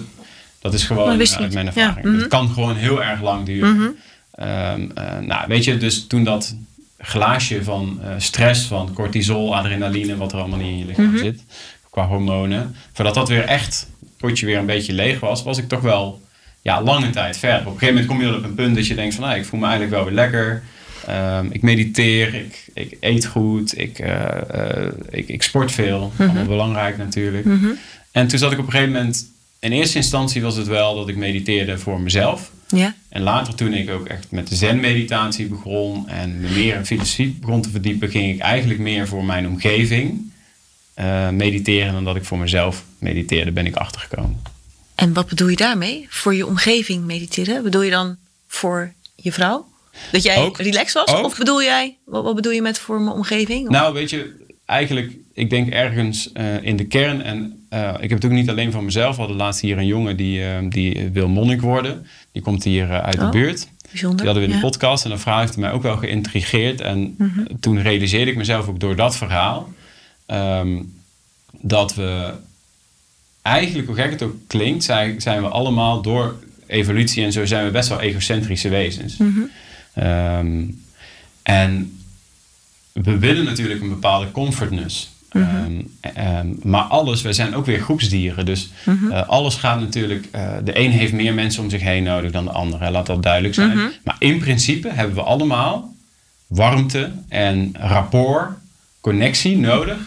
dat is Dat gewoon uit mijn. Ja, ervaring. mhm. Het kan gewoon heel erg lang duren. Mhm. Ehm, eh, nou, weet je, dus toen dat glaasje van eh, stress, van cortisol, adrenaline, wat er allemaal niet in je lichaam Mhm. zit, qua hormonen, voordat dat weer echt, potje weer een beetje leeg was, was ik toch wel ja, lange tijd verder. Op een gegeven moment kom je dan op een punt dat je denkt van, nou, ik voel me eigenlijk wel weer lekker. Ehm, ik mediteer, ik, ik eet goed, ik, eh, eh, ik, ik sport veel. Allemaal belangrijk natuurlijk. Mhm. En toen zat ik op een gegeven moment, in eerste instantie was het wel dat ik mediteerde voor mezelf. Ja. En later toen ik ook echt met de zen-meditatie begon en me meer in filosofie begon te verdiepen, ging ik eigenlijk meer voor mijn omgeving eh, mediteren dan dat ik voor mezelf mediteerde, ben ik achtergekomen. En wat bedoel je daarmee? Voor je omgeving mediteren? Bedoel je dan voor je vrouw? Dat jij Ook. relaxed was? Ook. Of bedoel jij, wat, wat bedoel je met voor mijn omgeving? Nou, weet je, eigenlijk, ik denk ergens eh, in de kern, en eh, ik heb het ook niet alleen van mezelf, we hadden laatst hier een jongen die, die wil monnik worden. Die komt hier uit Oh. de buurt. Bijzonder. Die hadden we in de Ja. podcast en dat verhaal heeft mij ook wel geïntrigeerd. En Mhm. toen realiseerde ik mezelf ook door dat verhaal ehm, dat we eigenlijk, hoe gek het ook klinkt, zijn, zijn we allemaal door evolutie en zo zijn we best wel egocentrische wezens. Mhm. Ehm, en we willen natuurlijk een bepaalde comfortness. Mhm. Ehm, maar alles, wij zijn ook weer groepsdieren. Dus Mhm. eh, alles gaat natuurlijk. eh, de een heeft meer mensen om zich heen nodig dan de ander. Hè, laat dat duidelijk zijn. Maar in principe hebben we allemaal warmte en rapport, connectie nodig.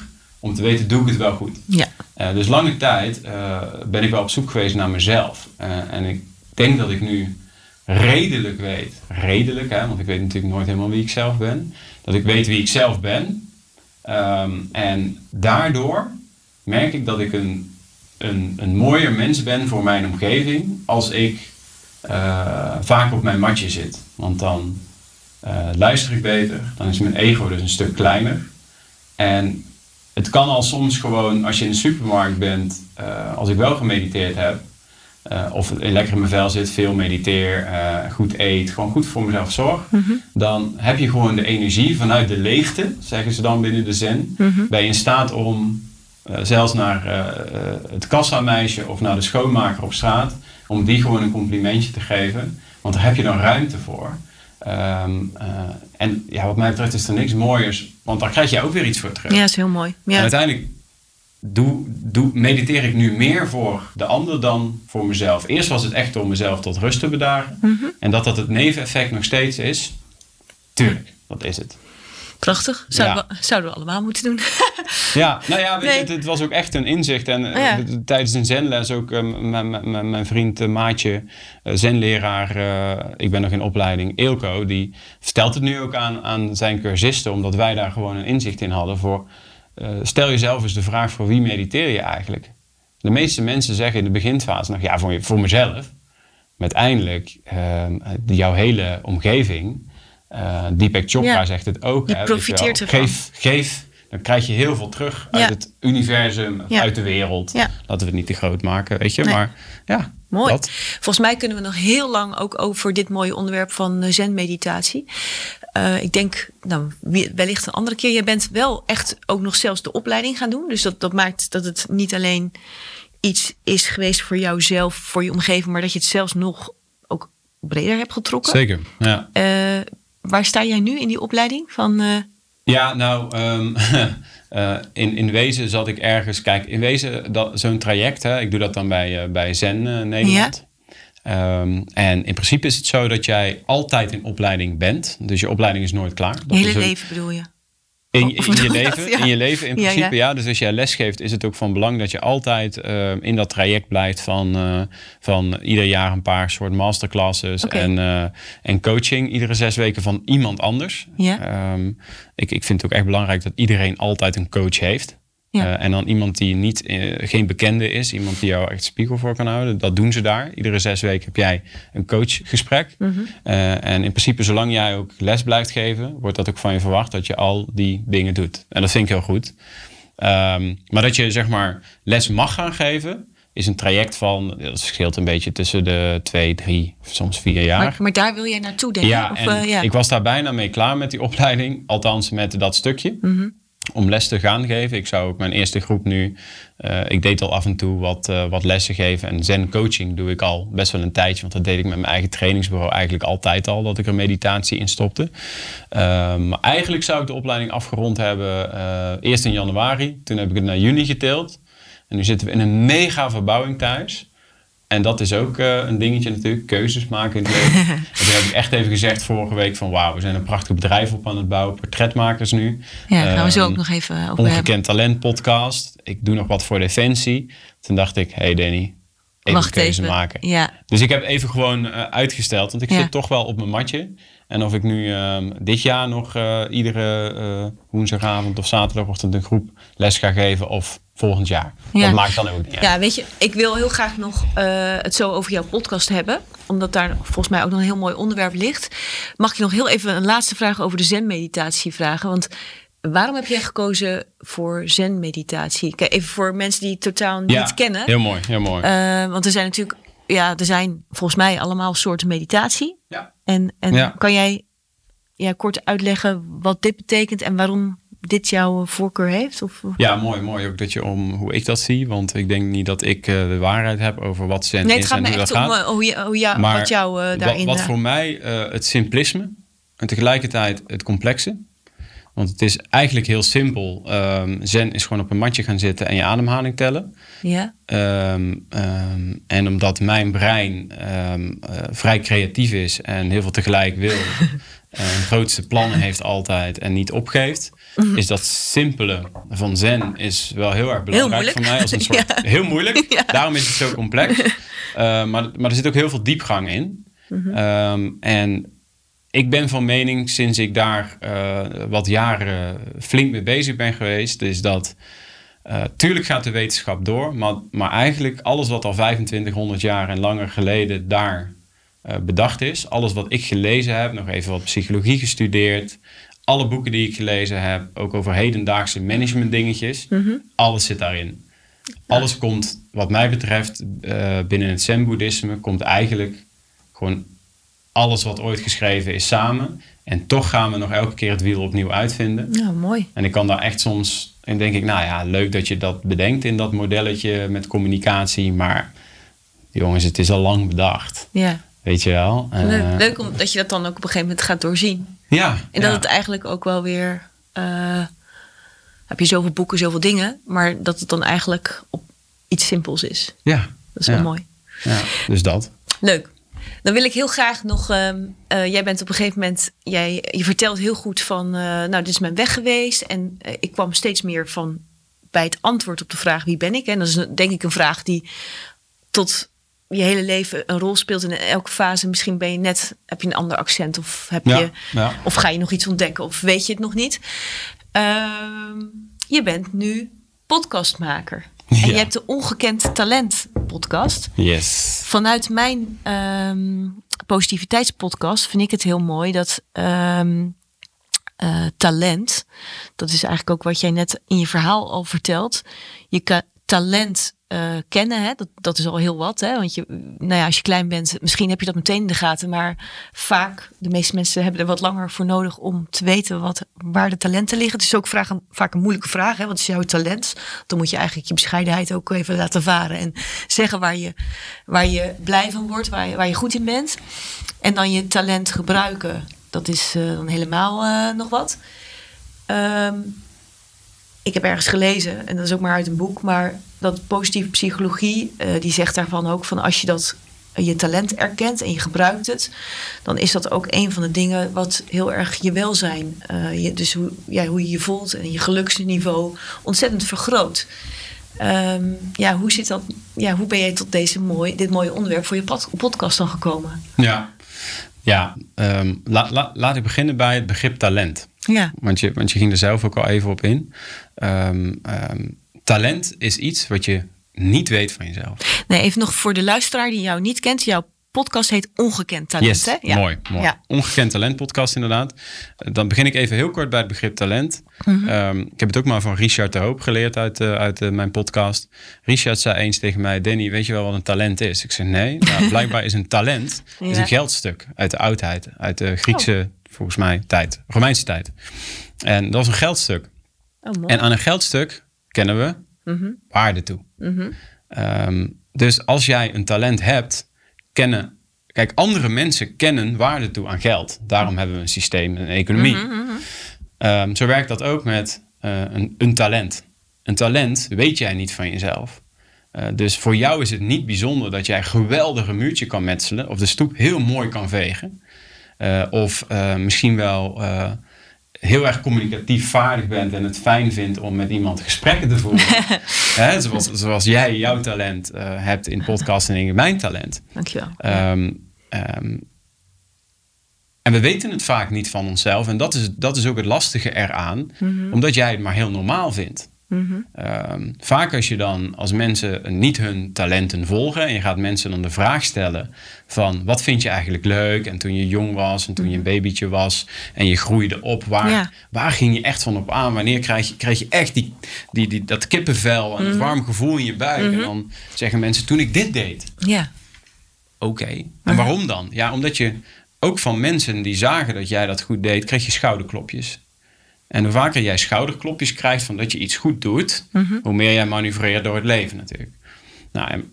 Om te weten, doe ik het wel goed. Ja. Eh, dus lange tijd eh, ben ik wel op zoek geweest naar mezelf. Eh, en ik denk dat ik nu redelijk weet, redelijk, hè, want ik weet natuurlijk nooit helemaal wie ik zelf ben, dat ik weet wie ik zelf ben. Ehm, en daardoor merk ik dat ik een, een, een mooier mens ben voor mijn omgeving als ik vaak op mijn matje zit. Want dan luister ik beter, dan is mijn ego dus een stuk kleiner. En het kan al soms gewoon, als je in de supermarkt bent, eh, als ik wel gemediteerd heb, eh, of lekker in mijn vel zit, veel mediteer, eh, goed eet, gewoon goed voor mezelf zorg, dan heb je gewoon de energie vanuit de leegte, zeggen ze dan binnen de zen, ben je in staat om zelfs naar het kassameisje of naar de schoonmaker op straat, om die gewoon een complimentje te geven, want daar heb je dan ruimte voor. Ehm, eh, en ja, wat mij betreft is er niks mooiers, want daar krijg je ook weer iets voor terug. ja, dat is heel mooi. En Ja. uiteindelijk doe, doe, mediteer ik nu meer voor de ander dan voor mezelf. Eerst was het echt om mezelf tot rust te bedaren. Mhm. En dat dat het neveneffect nog steeds is, tuurlijk, dat is het. Prachtig. Zouden, Ja. we, zouden we allemaal moeten doen. (laughs) Ja, nou ja, weet Nee. je, het, het was ook echt een inzicht. En eh, Oh ja. tijdens een zenles ook eh, mijn- vriend eh, Maatje, zenleraar, ik ben nog in opleiding, Eelco, die vertelt het nu ook aan, aan zijn cursisten, omdat wij daar gewoon een inzicht in hadden voor, stel jezelf eens de vraag voor wie mediteer je eigenlijk? De meeste mensen zeggen in de beginfase nog, ja, voor, je- voor mezelf. uiteindelijk ehm, jouw hele omgeving, uh, Deepak Chopra Ja. zegt het ook. Je hè, profiteert ervan. Geef, geef, dan krijg je heel veel terug uit het universum, Ja. uit de wereld. Laten we het niet te groot maken, weet je. Nee. Maar ja, Mooi. dat. Volgens mij kunnen we nog heel lang ook over dit mooie onderwerp van eh, zen-meditatie. Eh, ik denk, nou, wellicht een andere keer. Je bent wel echt ook nog zelfs de opleiding gaan doen. Dus dat, dat maakt dat het niet alleen iets is geweest voor jouzelf, voor je omgeving, maar dat je het zelfs nog ook breder hebt getrokken. Zeker, ja. Waar sta jij nu in die opleiding? Van, eh, Ja, nou, ehm, (laughs) eh, in, in wezen zat ik ergens... Kijk, in wezen, dat- zo'n traject, hè, ik doe dat dan bij, eh, bij Zen Nederland. Ehm, en in principe is het zo dat jij altijd in opleiding bent. Dus je opleiding is nooit klaar. je Dat hele leven bedoel je? In, je dat? leven, Ja. in je leven, in principe, ja. ja. Dus als jij les geeft, is het ook van belang dat je altijd eh, in dat traject blijft van, eh, van ieder jaar een paar soort masterclasses en, eh, en coaching. Iedere zes weken van iemand anders. Ja. Ehm, ik, ik vind het ook echt belangrijk dat iedereen altijd een coach heeft. Ja. Eh, en dan iemand die niet, eh, geen bekende is, iemand die jou echt spiegel voor kan houden. Dat doen ze daar. Iedere zes weken heb jij een coachgesprek. Mhm. Eh, en in principe, zolang jij ook les blijft geven, wordt dat ook van je verwacht dat je al die dingen doet. En dat vind ik heel goed. Ehm, maar dat je zeg maar les mag gaan geven, is een traject van, dat verschilt een beetje tussen de twee, drie, soms vier jaar. Maar, maar daar wil jij naartoe, denk ik? Ja, Of, ja. ik was daar bijna mee klaar met die opleiding. Althans, met dat stukje. Mhm. Om les te gaan geven. Ik zou ook mijn eerste groep nu... eh, ik deed al af en toe wat, eh, wat lessen geven. En zen coaching doe ik al best wel een tijdje. Want dat deed ik met mijn eigen trainingsbureau eigenlijk altijd al. Dat ik er meditatie in stopte. Ehm, maar eigenlijk zou ik de opleiding afgerond hebben eh, eerst in januari. Toen heb ik het naar juni geteeld. En nu zitten we in een mega verbouwing thuis. En dat is ook eh, een dingetje natuurlijk, keuzes maken in het leven. (laughs) en toen heb ik echt even gezegd vorige week van... wauw, we zijn een prachtig bedrijf op aan het bouwen. Portretmakers nu. Ja, gaan we zo Ehm, ook nog even over hebben. Ongekend Talent podcast. Ik doe nog wat voor Defensie. Toen dacht ik, hey Danny, even Wacht keuze even. maken. Ja, Dus ik heb even gewoon eh, uitgesteld. Want ik Ja. zit toch wel op mijn matje. En of ik nu ehm, dit jaar nog eh, iedere eh, woensdagavond of zaterdagochtend een groep les ga geven. Of volgend jaar. Ja. Dat maakt dan ook niet uit. Ja, weet je, ik wil heel graag nog eh, het zo over jouw podcast hebben. Omdat daar volgens mij ook nog een heel mooi onderwerp ligt. Mag ik nog heel even een laatste vraag over de zen-meditatie vragen? Want waarom heb jij gekozen voor zen-meditatie? Kijk, even voor mensen die het totaal niet Ja, kennen. Heel mooi, heel mooi. Want er zijn natuurlijk, ja, er zijn volgens mij allemaal soorten meditatie. ja. En, en Ja. kan jij ja, kort uitleggen wat dit betekent en waarom dit jouw voorkeur heeft? Of, Ja, mooi, mooi ook dat je om hoe ik dat zie. Want ik denk niet dat ik eh, de waarheid heb over wat zen nee, het is gaat en me hoe echt dat om gaat. eh, hoe, je, hoe jou, Maar wat jou eh, daarin... Wat, wat voor mij eh, het simplisme en tegelijkertijd het complexe. Want het is eigenlijk heel simpel. Ehm, zen is gewoon op een matje gaan zitten en je ademhaling tellen. ja? Ehm, ehm, en omdat mijn brein eh, vrij creatief is en heel veel tegelijk wil. (laughs) en grootste plannen heeft altijd en niet opgeeft. Is dat simpele van zen is wel heel erg belangrijk voor mij. Als een (laughs) soort, Heel moeilijk. (laughs) Ja. Daarom is het zo complex. Eh, maar, maar er zit ook heel veel diepgang in. Ehm, en ik ben van mening, sinds ik daar eh, wat jaren flink mee bezig ben geweest, is dat. eh, tuurlijk gaat de wetenschap door, maar, maar eigenlijk alles wat al 2500 jaar en langer geleden daar eh, bedacht is, alles wat ik gelezen heb, nog even wat psychologie gestudeerd, alle boeken die ik gelezen heb, ook over hedendaagse management dingetjes, alles zit daarin. Alles komt, wat mij betreft, binnen het Zen-boeddhisme, komt eigenlijk gewoon alles wat ooit geschreven is samen. En toch gaan we nog elke keer het wiel opnieuw uitvinden. Nou, mooi. En ik kan daar echt soms, en denk ik, nou ja, leuk dat je dat bedenkt in dat modelletje met communicatie. Maar jongens, het is al lang bedacht. Ja. Weet je wel? Eh, Leuk, leuk omdat je dat dan ook op een gegeven moment gaat doorzien. Ja. En dat ja. het eigenlijk ook wel weer... eh, heb je zoveel boeken, zoveel dingen... maar dat het dan eigenlijk op iets simpels is. Ja. Dat is ja. wel mooi. Ja, dus dat. Leuk. Dan wil ik heel graag nog. ehm, eh, jij bent op een gegeven moment. Jij, je vertelt heel goed van. eh, nou, dit is mijn weg geweest. En eh, ik kwam steeds meer van. bij het antwoord op de vraag: wie ben ik? En dat is denk ik een vraag die. tot je hele leven een rol speelt. In elke fase. Misschien ben je net. heb je een ander accent. Of, heb Ja, je, ja. of ga je nog iets ontdekken. Of weet je het nog niet. Ehm, je bent nu podcastmaker. En Ja. je hebt de ongekend talent podcast. Yes. Vanuit mijn ehm, positiviteitspodcast vind ik het heel mooi dat ehm, eh, talent, dat is eigenlijk ook wat jij net in je verhaal al vertelt. Je kan talent eh, kennen, hè? Dat, dat is al heel wat. Hè? Want je, nou ja, als je klein bent, misschien heb je dat meteen in de gaten. Maar vaak, de meeste mensen hebben er wat langer voor nodig om te weten wat, waar de talenten liggen. Het is ook vraag, vaak een moeilijke vraag. Hè? Wat is jouw talent? Dan moet je eigenlijk je bescheidenheid ook even laten varen. En zeggen waar je, waar je blij van wordt, waar je, waar je goed in bent. En dan je talent gebruiken. Dat is uh, dan helemaal uh, nog wat. Um, ik heb ergens gelezen, en dat is ook maar uit een boek, maar dat positieve psychologie, uh, die zegt daarvan ook van als je dat je talent erkent en je gebruikt het, dan is dat ook een van de dingen wat heel erg je welzijn, uh, je, dus hoe, ja, hoe je je voelt en je geluksniveau ontzettend vergroot. Um, ja, hoe, zit dat, ja, hoe ben jij tot deze mooi, dit mooie onderwerp voor je pod, podcast dan gekomen? Ja, ja um, la, la, laat ik beginnen bij het begrip talent. Ja. Want, je, want je ging er zelf ook al even op in. Um, um, talent is iets wat je niet weet van jezelf. Nee, even nog voor de luisteraar die jou niet kent. Jouw podcast heet Ongekend Talent. Yes, hè? Ja. mooi. mooi. Ja. Ongekend Talent podcast inderdaad. Dan begin ik even heel kort bij het begrip talent. Mm -hmm. um, ik heb het ook maar van Richard de Hoop geleerd uit, uh, uit uh, mijn podcast. Richard zei eens tegen mij, Danny, weet je wel wat een talent is? Ik zei, nee. Nou, (laughs) blijkbaar is een talent ja. is een geldstuk uit de oudheid. Uit de Griekse, oh. volgens mij, tijd. Romeinse tijd. En dat was een geldstuk. Oh, en aan een geldstuk kennen we mm -hmm. waarde toe. -hmm. um, dus als jij een talent hebt, kennen. Kijk, andere mensen kennen waarde toe aan geld. Daarom hebben we een systeem, een economie. Mm -hmm. um, zo werkt dat ook met uh, een, een, talent. Een talent weet jij niet van jezelf. Uh, dus voor jou is het niet bijzonder dat jij geweldig een muurtje kan metselen. Of de stoep heel mooi kan vegen. Uh, of misschien wel heel erg communicatief vaardig bent en het fijn vindt om met iemand gesprekken te voeren. (laughs) Hè, zoals, zoals jij jouw talent uh, hebt in podcasten en mijn talent. Dankjewel. Um, um, en we weten het vaak niet van onszelf. En dat is, dat is ook het lastige eraan. Mhm. Mm -hmm. Omdat jij het maar heel normaal vindt. Mm -hmm. um, vaak als je dan als mensen niet hun talenten volgen en je gaat mensen dan de vraag stellen van wat vind je eigenlijk leuk en toen je jong was en toen je een babytje was en je groeide op, waar, ja. waar ging je echt van op aan? Wanneer krijg je, krijg je echt die, die, die, dat kippenvel en Mhm. het warm gevoel in je buik? Mm -hmm. En dan zeggen mensen toen ik dit deed. Ja. Oké, okay. en waarom dan? Ja, omdat je ook van mensen die zagen dat jij dat goed deed, kreeg je schouderklopjes. En hoe vaker jij schouderklopjes krijgt van dat je iets goed doet, mm -hmm. hoe meer jij manoeuvreert door het leven natuurlijk. Nou,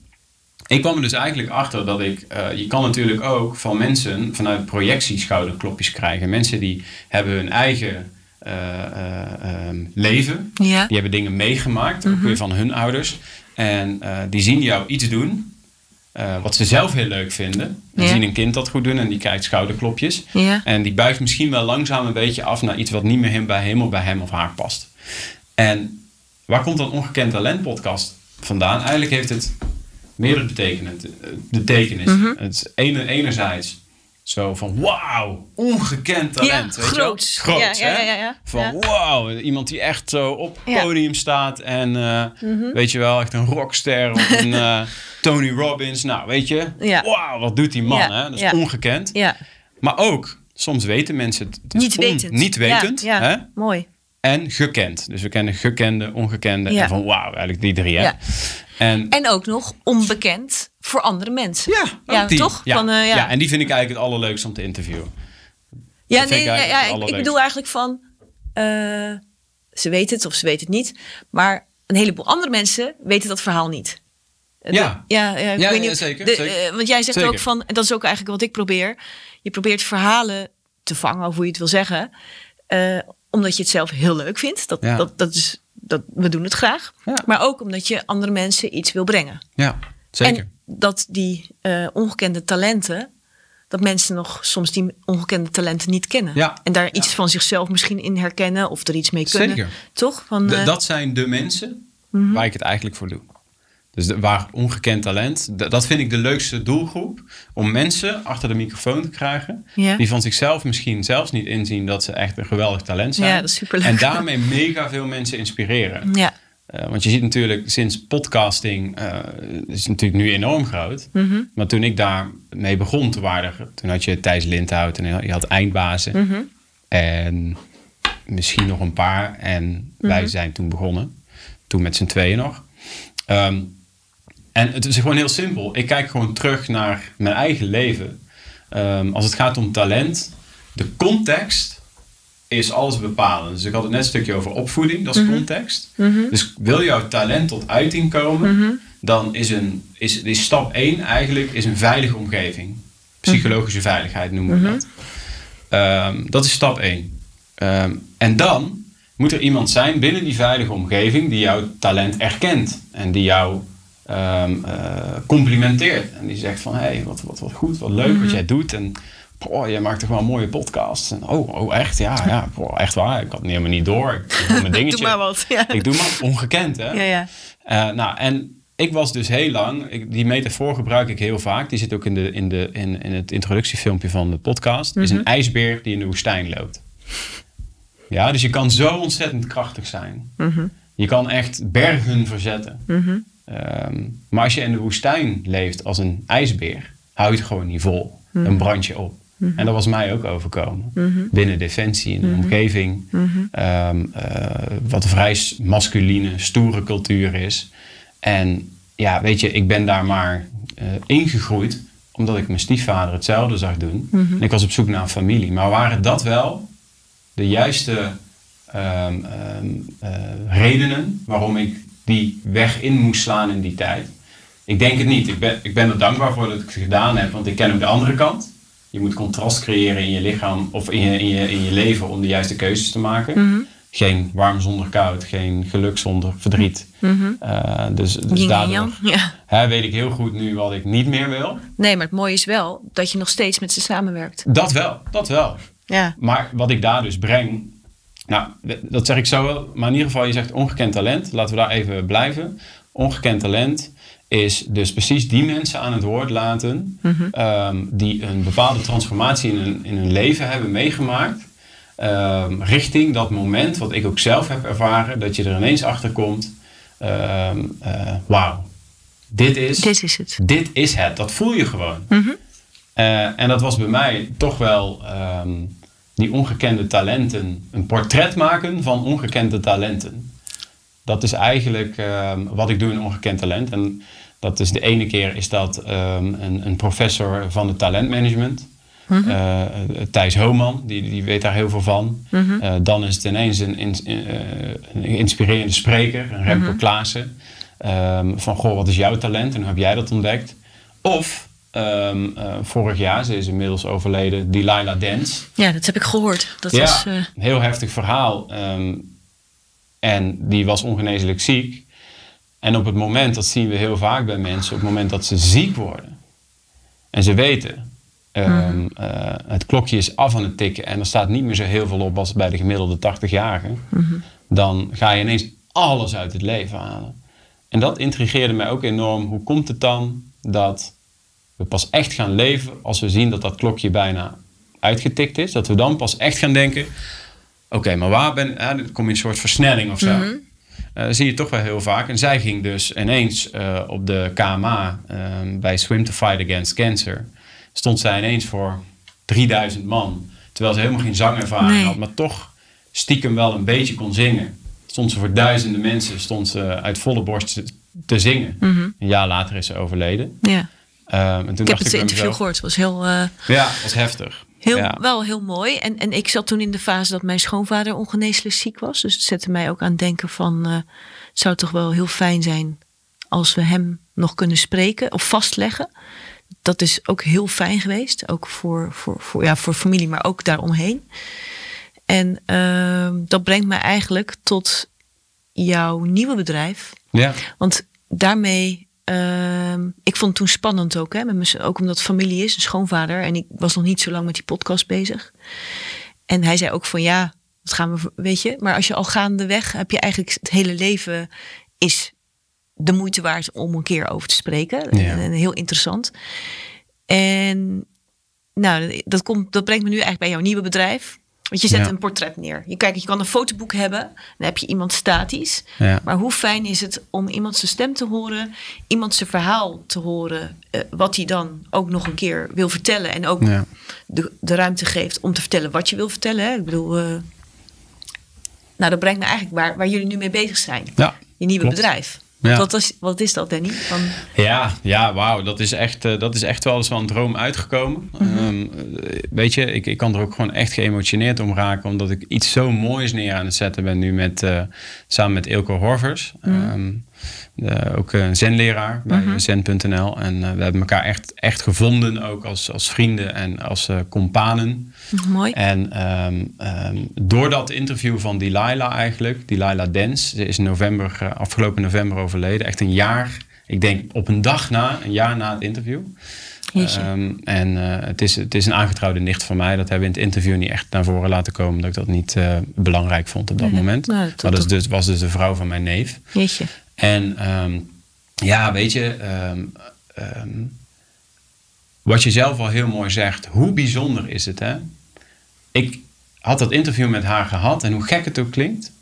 ik kwam er dus eigenlijk achter dat ik, uh, je kan natuurlijk ook van mensen vanuit projectie schouderklopjes krijgen. Mensen die hebben hun eigen uh, uh, um, leven, ja. die hebben dingen meegemaakt, Mhm. ook weer van hun ouders. En die zien jou iets doen uh, wat ze zelf heel leuk vinden. Ja. zien een kind dat goed doen en die krijgt schouderklopjes. Ja. En die buigt misschien wel langzaam een beetje af naar iets wat niet meer bij, helemaal bij hem of haar past. En waar komt dan Ongekend Talent podcast vandaan? Eigenlijk heeft het meerdere betekenissen. Mhm. Het is ene, enerzijds zo van wauw, ongekend talent. Ja, weet groots. Je wel? Groots, Ja, ja, hè? ja, ja. Van wauw, iemand die echt zo op het podium staat en eh, Mhm. weet je wel, echt een rockster of een eh, (laughs) Tony Robbins. Nou, weet je, wauw, wat doet die man, hè? Dat is ongekend. Ja. Maar ook, soms weten mensen het, Niet wetend. niet wetend. Ja, Hè? Mooi. En gekend. Dus we kennen gekende, ongekende Ja. en van wauw, eigenlijk die drie. Hè? Ja. En, En ook nog onbekend voor andere mensen. ja, ook Ja, die. toch? Ja. Van, eh, ja. ja, en die vind ik eigenlijk het allerleukste om te interviewen. Ja, nee, ik ja, ik, bedoel eigenlijk van... eh, ze weten het of ze weten het niet. Maar een heleboel andere mensen weten dat verhaal niet. Eh, Ja. de- ja, ja, ik weet niet, zeker, de- zeker. want jij zegt Zeker. ook van... En dat is ook eigenlijk wat ik probeer. Je probeert verhalen te vangen, of hoe je het wil zeggen. Omdat je het zelf heel leuk vindt. Dat, Ja. dat, dat is, dat, we doen het graag. Ja. Maar ook omdat je andere mensen iets wil brengen. Ja, zeker. En dat die eh, ongekende talenten, dat mensen nog soms die ongekende talenten niet kennen. Ja. En daar iets van zichzelf misschien in herkennen of er iets mee kunnen. Zeker. Toch? Van, eh, dat zijn de mensen Mhm. waar ik het eigenlijk voor doe. Dus de, waar ongekend talent, dat vind ik de leukste doelgroep. Om mensen achter de microfoon te krijgen. Ja. Die van zichzelf misschien zelfs niet inzien dat ze echt een geweldig talent zijn. Ja, dat is superleuk. En daarmee mega veel mensen inspireren. ja. Eh, want je ziet natuurlijk sinds podcasting eh, is natuurlijk nu enorm groot. Mhm. Maar toen ik daar mee begon, toen, waren er, toen had je Thijs Lindhout en je had eindbazen. Mhm. En misschien nog een paar. En wij Mhm. zijn toen begonnen. Toen met z'n tweeën nog. Ehm, en het is gewoon heel simpel. Ik kijk gewoon terug naar mijn eigen leven. Ehm, als het gaat om talent, de context is alles bepalend. Dus ik had het net een stukje over opvoeding, dat is Mhm. context. Dus wil jouw talent tot uiting komen, Mhm. dan is, een, is, is stap 1 eigenlijk is een veilige omgeving. Psychologische veiligheid noemen we dat. Ehm, dat is stap 1. en dan moet er iemand zijn binnen die veilige omgeving die jouw talent erkent en die jou eh, complimenteert. En die zegt van, hé, hey, wat, wat, wat goed, wat leuk wat jij doet. En oh, jij maakt toch wel een mooie podcast. En, oh, oh, echt? Ja, ja (laughs) boah, echt waar. Ik had het helemaal niet door. Ik doe mijn (laughs) dingetje. Doe maar wat. Ja. Ik doe maar ongekend, hè? Ja, ja. Eh, nou, en ik was dus heel lang, ik, die metafoor gebruik ik heel vaak. Die zit ook in, de, in, de, in, in het introductiefilmpje van de podcast. is Mhm. een ijsbeer die in de woestijn loopt. Ja, dus je kan zo ontzettend krachtig zijn. Mhm. Je kan echt bergen verzetten. Mhm. Ehm, maar als je in de woestijn leeft als een ijsbeer, hou je het gewoon niet vol. Mhm. Dan brand je op. En dat was mij ook overkomen. Binnen Defensie, in een Mhm. omgeving. ehm, eh, wat een vrij masculine, stoere cultuur is. En ja, weet je, ik ben daar maar eh, ingegroeid omdat ik mijn stiefvader hetzelfde zag doen. Mhm. En ik was op zoek naar een familie. Maar waren dat wel de juiste ehm, eh, redenen waarom ik die weg in moest slaan in die tijd? Ik denk het niet. Ik ben, ik ben er dankbaar voor dat ik het gedaan heb, want ik ken ook de andere kant. Je moet contrast creëren in je lichaam of in je, in je, in je leven om de juiste keuzes te maken. Mhm. Geen warm zonder koud, geen geluk zonder verdriet. Eh, dus dus Mhm. Daardoor. (laughs) Ja. hè, weet ik heel goed nu wat ik niet meer wil. Nee, maar het mooie is wel dat je nog steeds met ze samenwerkt. Dat wel, dat wel. Ja. Maar wat ik daar dus breng, nou, dat zeg ik zo wel. Maar in ieder geval, je zegt ongekend talent. Laten we daar even blijven. Ongekend talent is dus precies die mensen aan het woord laten ehm, die een bepaalde transformatie in hun, in hun leven hebben meegemaakt. ehm, richting dat moment wat ik ook zelf heb ervaren, dat je er ineens achter komt. ehm, eh, Wauw, dit is, Dit is het. dit is het. Dat voel je gewoon. Eh, en dat was bij mij toch wel die ongekende talenten. Een portret maken van ongekende talenten. Dat is eigenlijk ehm, wat ik doe in ongekend talent. En dat is de ene keer is dat ehm, een, een professor van het talentmanagement. Eh, Thijs Homan, die, die weet daar heel veel van. Eh, dan is het ineens een, ins- eh, een inspirerende spreker, een Remco Klaassen. Ehm, van, goh, wat is jouw talent en hoe heb jij dat ontdekt? Of, ehm, eh, vorig jaar, ze is inmiddels overleden, Delilah Dance. Ja, dat heb ik gehoord. Dat ja, was... eh, een heel heftig verhaal. ehm, en die was ongeneeslijk ziek. En op het moment, dat zien we heel vaak bij mensen, op het moment dat ze ziek worden en ze weten, ehm, eh, het klokje is af aan het tikken en er staat niet meer zo heel veel op als bij de gemiddelde 80-jarige, dan ga je ineens alles uit het leven halen. En dat intrigeerde mij ook enorm. Hoe komt het dan dat we pas echt gaan leven als we zien dat dat klokje bijna uitgetikt is? Dat we dan pas echt gaan denken: oké, maar waar ben ik? Dan kom je in een soort versnelling of zo. Eh, zie je toch wel heel vaak. En zij ging dus ineens eh, op de KMA ehm, bij Swim to Fight Against Cancer. Stond zij ineens voor 3000 man. Terwijl ze helemaal geen zangervaring Nee. had, maar toch stiekem wel een beetje kon zingen. Stond ze voor duizenden mensen, stond ze uit volle borst te- te zingen. Een jaar later is ze overleden. ja. Ehm, Ik heb het interview mezelf, gehoord. Het was heel... eh, Ja, was heftig. Heel, ja. Wel heel mooi. En, en ik zat toen in de fase dat mijn schoonvader ongeneeslijk ziek was. Dus het zette mij ook aan het denken van... eh, het zou toch wel heel fijn zijn als we hem nog kunnen spreken of vastleggen. Dat is ook heel fijn geweest. Ook voor, voor, voor, ja, voor familie, maar ook daaromheen. En ehm, dat brengt mij eigenlijk tot jouw nieuwe bedrijf. Ja. Want daarmee, ehm, ik vond het toen spannend ook, hè, met ook omdat het familie is, een schoonvader. En ik was nog niet zo lang met die podcast bezig. En hij zei ook van ja, dat gaan we, weet je. Maar als je al gaandeweg heb je eigenlijk het hele leven is de moeite waard om een keer over te spreken. Ja. En, en heel interessant. En nou, dat, komt, dat brengt me nu eigenlijk bij jouw nieuwe bedrijf. Want je zet Ja. een portret neer. Je, kijk, je kan een fotoboek hebben. Dan heb je iemand statisch. Ja. Maar hoe fijn is het om iemand zijn stem te horen. Iemand zijn verhaal te horen. eh, wat hij dan ook nog een keer wil vertellen. En ook Ja. de, de ruimte geeft om te vertellen wat je wil vertellen. Hè? Ik bedoel... eh, nou, dat brengt me eigenlijk waar, waar jullie nu mee bezig zijn. Ja, Je nieuwe klopt. bedrijf. Ja. Is, wat is dat, Danny? Van, Ja, ja wauw. Dat is echt, eh, dat is echt wel eens wel een droom uitgekomen. Mhm. Ehm, eh, weet je, ik, ik kan er ook gewoon echt geëmotioneerd om raken. Omdat ik iets zo moois neer aan het zetten ben nu met, eh, samen met Ilko Horvers. De- ook een zenleraar bij zen.nl. En eh, we hebben elkaar echt, echt gevonden ook als, als vrienden en als eh companen. mooi. En ehm, ehm, door dat interview van Delilah eigenlijk, Delilah Dens, ze is in november, eh, afgelopen november overleden. Echt een jaar, ik denk op een dag na, een jaar na het interview. Ehm, en eh, het, is, het is een aangetrouwde nicht van mij. Dat hebben we in het interview niet echt naar voren laten komen. Dat ik dat niet eh, belangrijk vond op dat Nee, moment. nou, dat- maar dat is dat- dus, was dus de vrouw van mijn neef. Jeetje. En ehm, ja, weet je, ehm, ehm, wat je zelf al heel mooi zegt, hoe bijzonder is het, hè? Ik had dat interview met haar gehad en hoe gek het ook klinkt,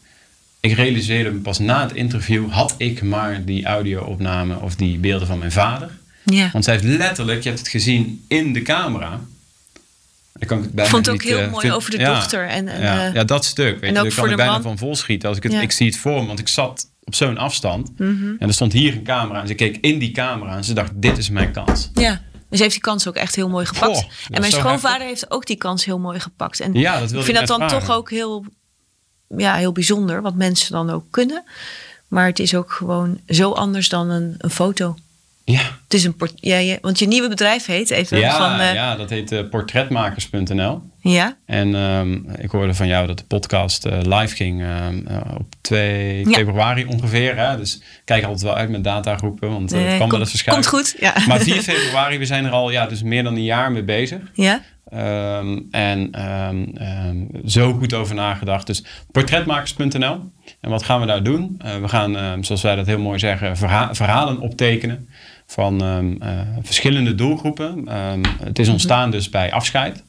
ik realiseerde me pas na het interview, had ik maar die audio-opname of die beelden van mijn vader. Ja. Want zij heeft letterlijk, je hebt het gezien in de camera. Dan kan ik het bijna Ik vond het ook niet, heel eh, mooi vind- over de ja, dochter. En, en, ja, eh, ja, dat stuk. Weet en je, ook daar kan ik bijna man. van vol schieten. Als ik, het, Ja. ik zie het voor me, want ik zat op zo'n afstand. Mhm. En er stond hier een camera. En ze keek in die camera en ze dacht, dit is mijn kans. Ja, dus heeft die kans ook echt heel mooi gepakt. Goh, en mijn schoonvader heeft ook die kans heel mooi gepakt. En Ja, dat ik ik vind dat dan vragen. toch ook heel, ja, heel bijzonder, wat mensen dan ook kunnen. Maar het is ook gewoon zo anders dan een, een foto. Ja, Het is een port ja, ja, want je nieuwe bedrijf heet even ja, van. eh, ja dat heet eh, portretmakers.nl. ja? En ehm, ik hoorde van jou dat de podcast eh, live ging ehm, eh, op 2 Ja. februari ongeveer. Hè? Dus kijk altijd wel uit met datagroepen, want het kan wel eens verschuiven. Komt goed, ja. Maar 4 (laughs) februari, we zijn er al ja, dus meer dan een jaar mee bezig. Ja? Ehm, en zo goed over nagedacht. Dus portretmakers.nl. En wat gaan we daar doen? We gaan, zoals wij dat heel mooi zeggen, verha- verhalen optekenen van ehm, eh, verschillende doelgroepen. Ehm, het is ontstaan dus bij afscheid.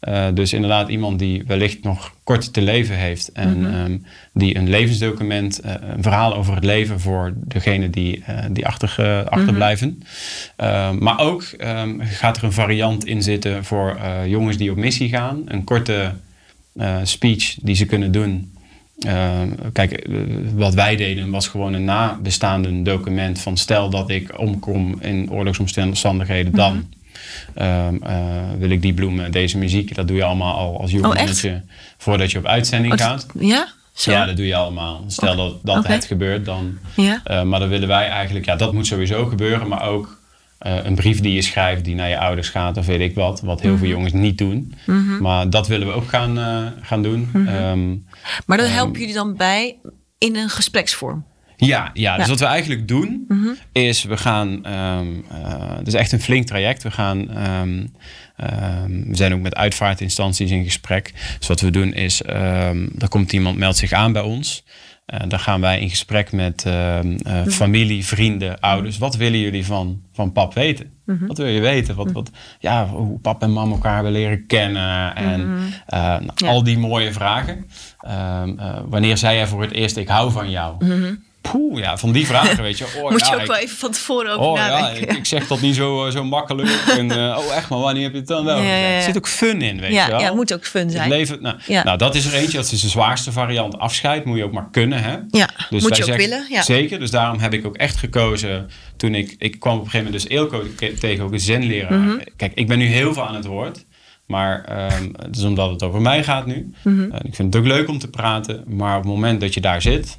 Eh, dus inderdaad iemand die wellicht nog kort te leven heeft en ehm, die een levensdocument, eh, een verhaal over het leven voor degene die, die achter, achterblijven. Ehm, maar ook gaat er een variant in zitten voor jongens die op missie gaan. Een korte speech die ze kunnen doen. Ehm, kijk, eh, wat wij deden was gewoon een nabestaande document van stel dat ik omkom in oorlogsomstandigheden, dan ehm, eh, wil ik die bloemen, deze muziek. Dat doe je allemaal al als jong Oh, mannetje voordat je op uitzending Oh, gaat. ja? Zo? Ja, dat doe je allemaal. Stel dat, dat het gebeurt, dan. Ja? eh, maar dan willen wij eigenlijk, ja, dat moet sowieso gebeuren, maar ook eh, een brief die je schrijft die naar je ouders gaat of weet ik wat, wat heel Mhm. veel jongens niet doen. Maar dat willen we ook gaan, eh, gaan doen. Mhm. Ehm, Maar dan helpen jullie dan bij in een gespreksvorm. Ja, ja, dus wat we eigenlijk doen is we gaan, ehm eh, het is echt een flink traject. We gaan, ehm, ehm, we zijn ook met uitvaartinstanties in gesprek. Dus wat we doen is, ehm er komt iemand, meldt zich aan bij ons. Eh, dan gaan wij in gesprek met ehm, eh, familie, vrienden, ouders. Wat willen jullie van, van pap weten? Wat wil je weten? Wat, wat, ja, hoe pap en mam elkaar hebben leren kennen. En eh, nou, Ja. al die mooie vragen. Ehm, eh, wanneer zei jij voor het eerst, ik hou van jou? Poeh, ja, van die vragen, weet je. Oh, (laughs) Moet je ook ik- wel even van tevoren over Oh ja, ik, ik zeg dat niet zo, eh, zo makkelijk. En, (laughs) eh, oh echt, maar wanneer heb je het dan wel Ja, ja. Er zit ook fun in, weet je wel. ja, het moet ook fun Het zijn. leven, nou, nou, dat is er eentje. Dat is de zwaarste variant. Afscheid moet je ook maar kunnen, hè? Ja, Dus moet je ook zeggen- willen. Zeker, dus daarom heb ik ook echt gekozen toen ik... Ik kwam op een gegeven moment dus Eelco tegen, ook een zenleraar. Mhm. Kijk, ik ben nu heel veel aan het woord. Maar ehm, het is omdat het over mij gaat nu. Mhm. Ik vind het ook leuk om te praten. Maar op het moment dat je daar zit,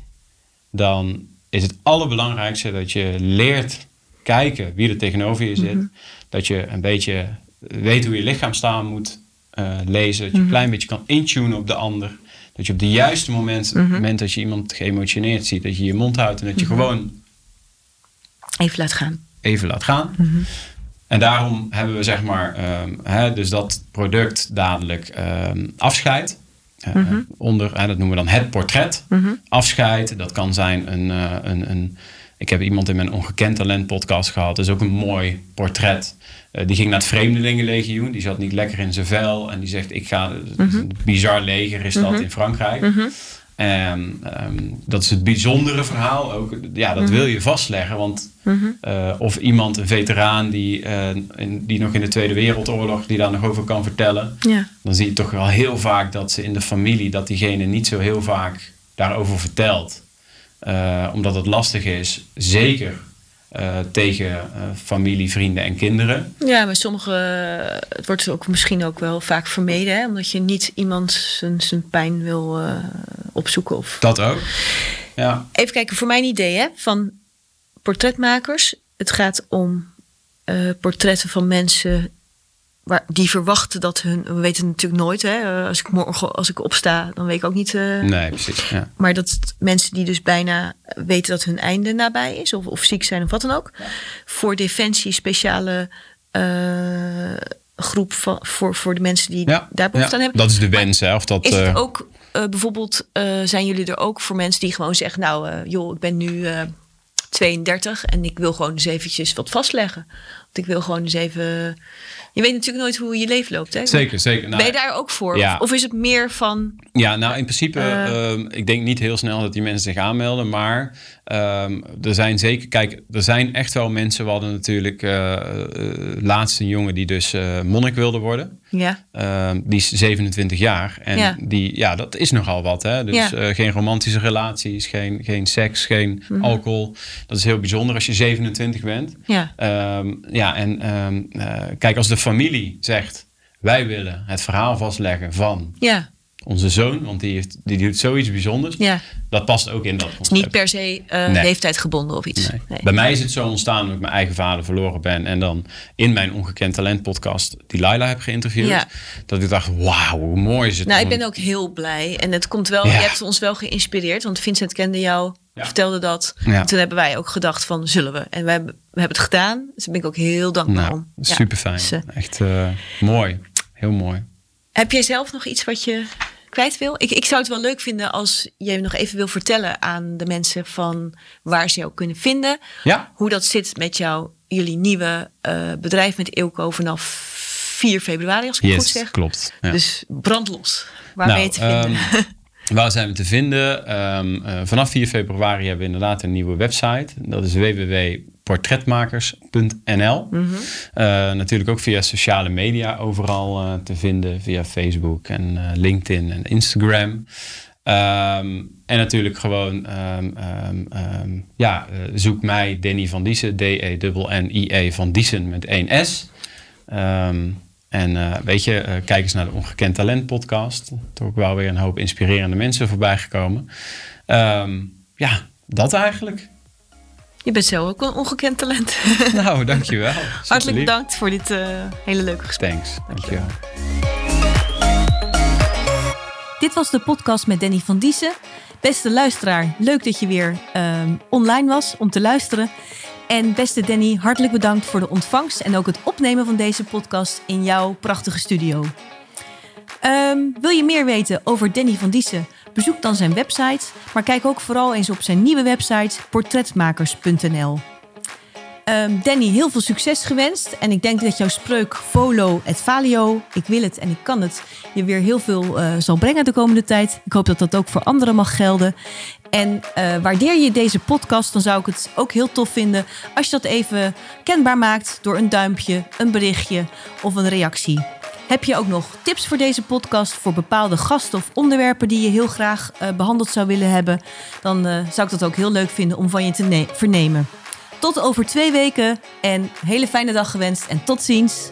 dan is het allerbelangrijkste dat je leert kijken wie er tegenover je zit. Mhm. Dat je een beetje weet hoe je lichaamstaal moet eh, lezen. Dat je Mhm. een klein beetje kan intunen op de ander. Dat je op de juiste moment, Mhm. moment dat je iemand geëmotioneerd ziet, dat je je mond houdt en dat je gewoon Even laat gaan. even laat gaan. En daarom hebben we zeg maar, ehm, hè, dus dat product dadelijk ehm, afscheid. Eh, onder, hè, dat noemen we dan het portret. Afscheid, dat kan zijn een, eh, een, een, Ik heb iemand in mijn Ongekend Talent podcast gehad. Dat is ook een mooi portret. Eh, die ging naar het Vreemdelingenlegioen. Die zat niet lekker in zijn vel. En die zegt, ik ga... Een bizar leger is dat in Frankrijk. En ehm, dat is het bijzondere verhaal. Ook, ja, dat wil je vastleggen. Want eh, of iemand, een veteraan die, eh, in, die nog in de Tweede Wereldoorlog, die daar nog over kan vertellen. Ja. Dan zie je toch wel heel vaak dat ze in de familie, dat diegene niet zo heel vaak daarover vertelt. Eh, omdat het lastig is, zeker eh, tegen eh, familie, vrienden en kinderen. Ja, maar sommige, het wordt ook misschien ook wel vaak vermeden, hè? omdat je niet iemand zijn, zijn pijn wil eh, opzoeken. Of... Dat ook. Ja, Even kijken, voor mijn idee hè, van portretmakers. Het gaat om eh, portretten van mensen waar, die verwachten dat hun. We weten het natuurlijk nooit. Hè? Eh, Als ik morgen als ik opsta, dan weet ik ook niet. eh, nee, precies. Ja. Maar dat het mensen die dus bijna weten dat hun einde nabij is, of, of ziek zijn of wat dan ook. Voor Defensie speciale eh, groep van, voor, voor de mensen die Ja, daar behoefte ja. aan hebben. Dat is de wens, hè? Of dat, Is het ook bijvoorbeeld, eh, zijn jullie er ook voor mensen die gewoon zeggen, nou eh, joh, ik ben nu eh 32 en ik wil gewoon eens eventjes wat vastleggen. Want ik wil gewoon eens even. Je weet natuurlijk nooit hoe je leven loopt. Hè? Zeker, zeker. Nou, ben je daar ook voor? ja. Of, of is het meer van. Ja, nou in principe, ehm, ik denk niet heel snel dat die mensen zich aanmelden. Maar ehm, er zijn zeker, kijk, er zijn echt wel mensen. We hadden natuurlijk eh, laatst een jongen die dus eh, monnik wilde worden. Ja, Ehm, die is 27 jaar. En Ja. die, ja, dat is nogal wat. Hè? Dus Ja. geen romantische relaties, geen, geen seks, geen Mhm. alcohol. Dat is heel bijzonder als je 27 bent. ja, ja, en kijk, als de familie zegt: wij willen het verhaal vastleggen van ja, onze zoon, want die, heeft, die doet zoiets bijzonders. ja. Dat past ook in dat Het is concept. niet per se eh, Nee. leeftijd gebonden of iets. Nee. Nee. Bij mij is het zo ontstaan dat ik mijn eigen vader verloren ben. En dan in mijn Ongekend Talent podcast die Laila heb geïnterviewd. Ja. Dat ik dacht, wauw, hoe mooi is het. Nou, ik ben ook heel blij. En het komt wel, je hebt ons wel geïnspireerd. Want Vincent kende jou, Ja. vertelde dat. Ja. En toen hebben wij ook gedacht van, zullen we? En we hebben, we hebben het gedaan. Dus daar ben ik ook heel dankbaar Nou, om. Ja. super fijn. Dus, eh, Echt eh, mooi. Heel mooi. heb jij zelf nog iets wat je kwijt wil? Ik, ik zou het wel leuk vinden als je nog even wil vertellen aan de mensen van waar ze jou kunnen vinden. Ja, Hoe dat zit met jou, jullie nieuwe eh, bedrijf met Eelco vanaf 4 februari, als ik het goed zeg. klopt. Ja. Dus brandlos. Waar Nou, je vinden? ehm, (laughs) waar zijn we te vinden? Ehm, eh, vanaf 4 februari hebben we inderdaad een nieuwe website. Dat is www.portretmakers.nl. Mhm. Eh, natuurlijk ook via sociale media overal eh, te vinden. Via Facebook en LinkedIn en Instagram. Ehm, en natuurlijk gewoon, ehm, ja, zoek mij Danny van Diesen. D-E-N-N-I-E van Diesen met één S. Ehm, en eh, weet je, eh, kijk eens naar de Ongekend Talent podcast. Toch ook wel weer een hoop inspirerende mensen voorbij gekomen. Ehm, ja, dat eigenlijk. Je bent zelf ook een ongekend talent. (laughs) nou, dankjewel. (laughs) Hartelijk Superlief. bedankt voor dit eh, hele leuke gesprek. Thanks. Dankjewel. Dit was de podcast met Danny van Diesen. Beste luisteraar, leuk dat je weer ehm, online was om te luisteren. En beste Danny, hartelijk bedankt voor de ontvangst en ook het opnemen van deze podcast in jouw prachtige studio. Ehm, wil je meer weten over Danny van Diesen? Bezoek dan zijn website, maar kijk ook vooral eens op zijn nieuwe website portretmakers.nl. Ehm, Danny, heel veel succes gewenst. En ik denk dat jouw spreuk Volo et Valio, ik wil het en ik kan het, je weer heel veel eh, zal brengen de komende tijd. Ik hoop dat dat ook voor anderen mag gelden. En eh, waardeer je deze podcast, dan zou ik het ook heel tof vinden als je dat even kenbaar maakt door een duimpje, een berichtje of een reactie. Heb je ook nog tips voor deze podcast voor bepaalde gasten of onderwerpen die je heel graag eh, behandeld zou willen hebben? Dan eh, zou ik dat ook heel leuk vinden om van je te ne- vernemen. Tot over twee weken en hele fijne dag gewenst en tot ziens.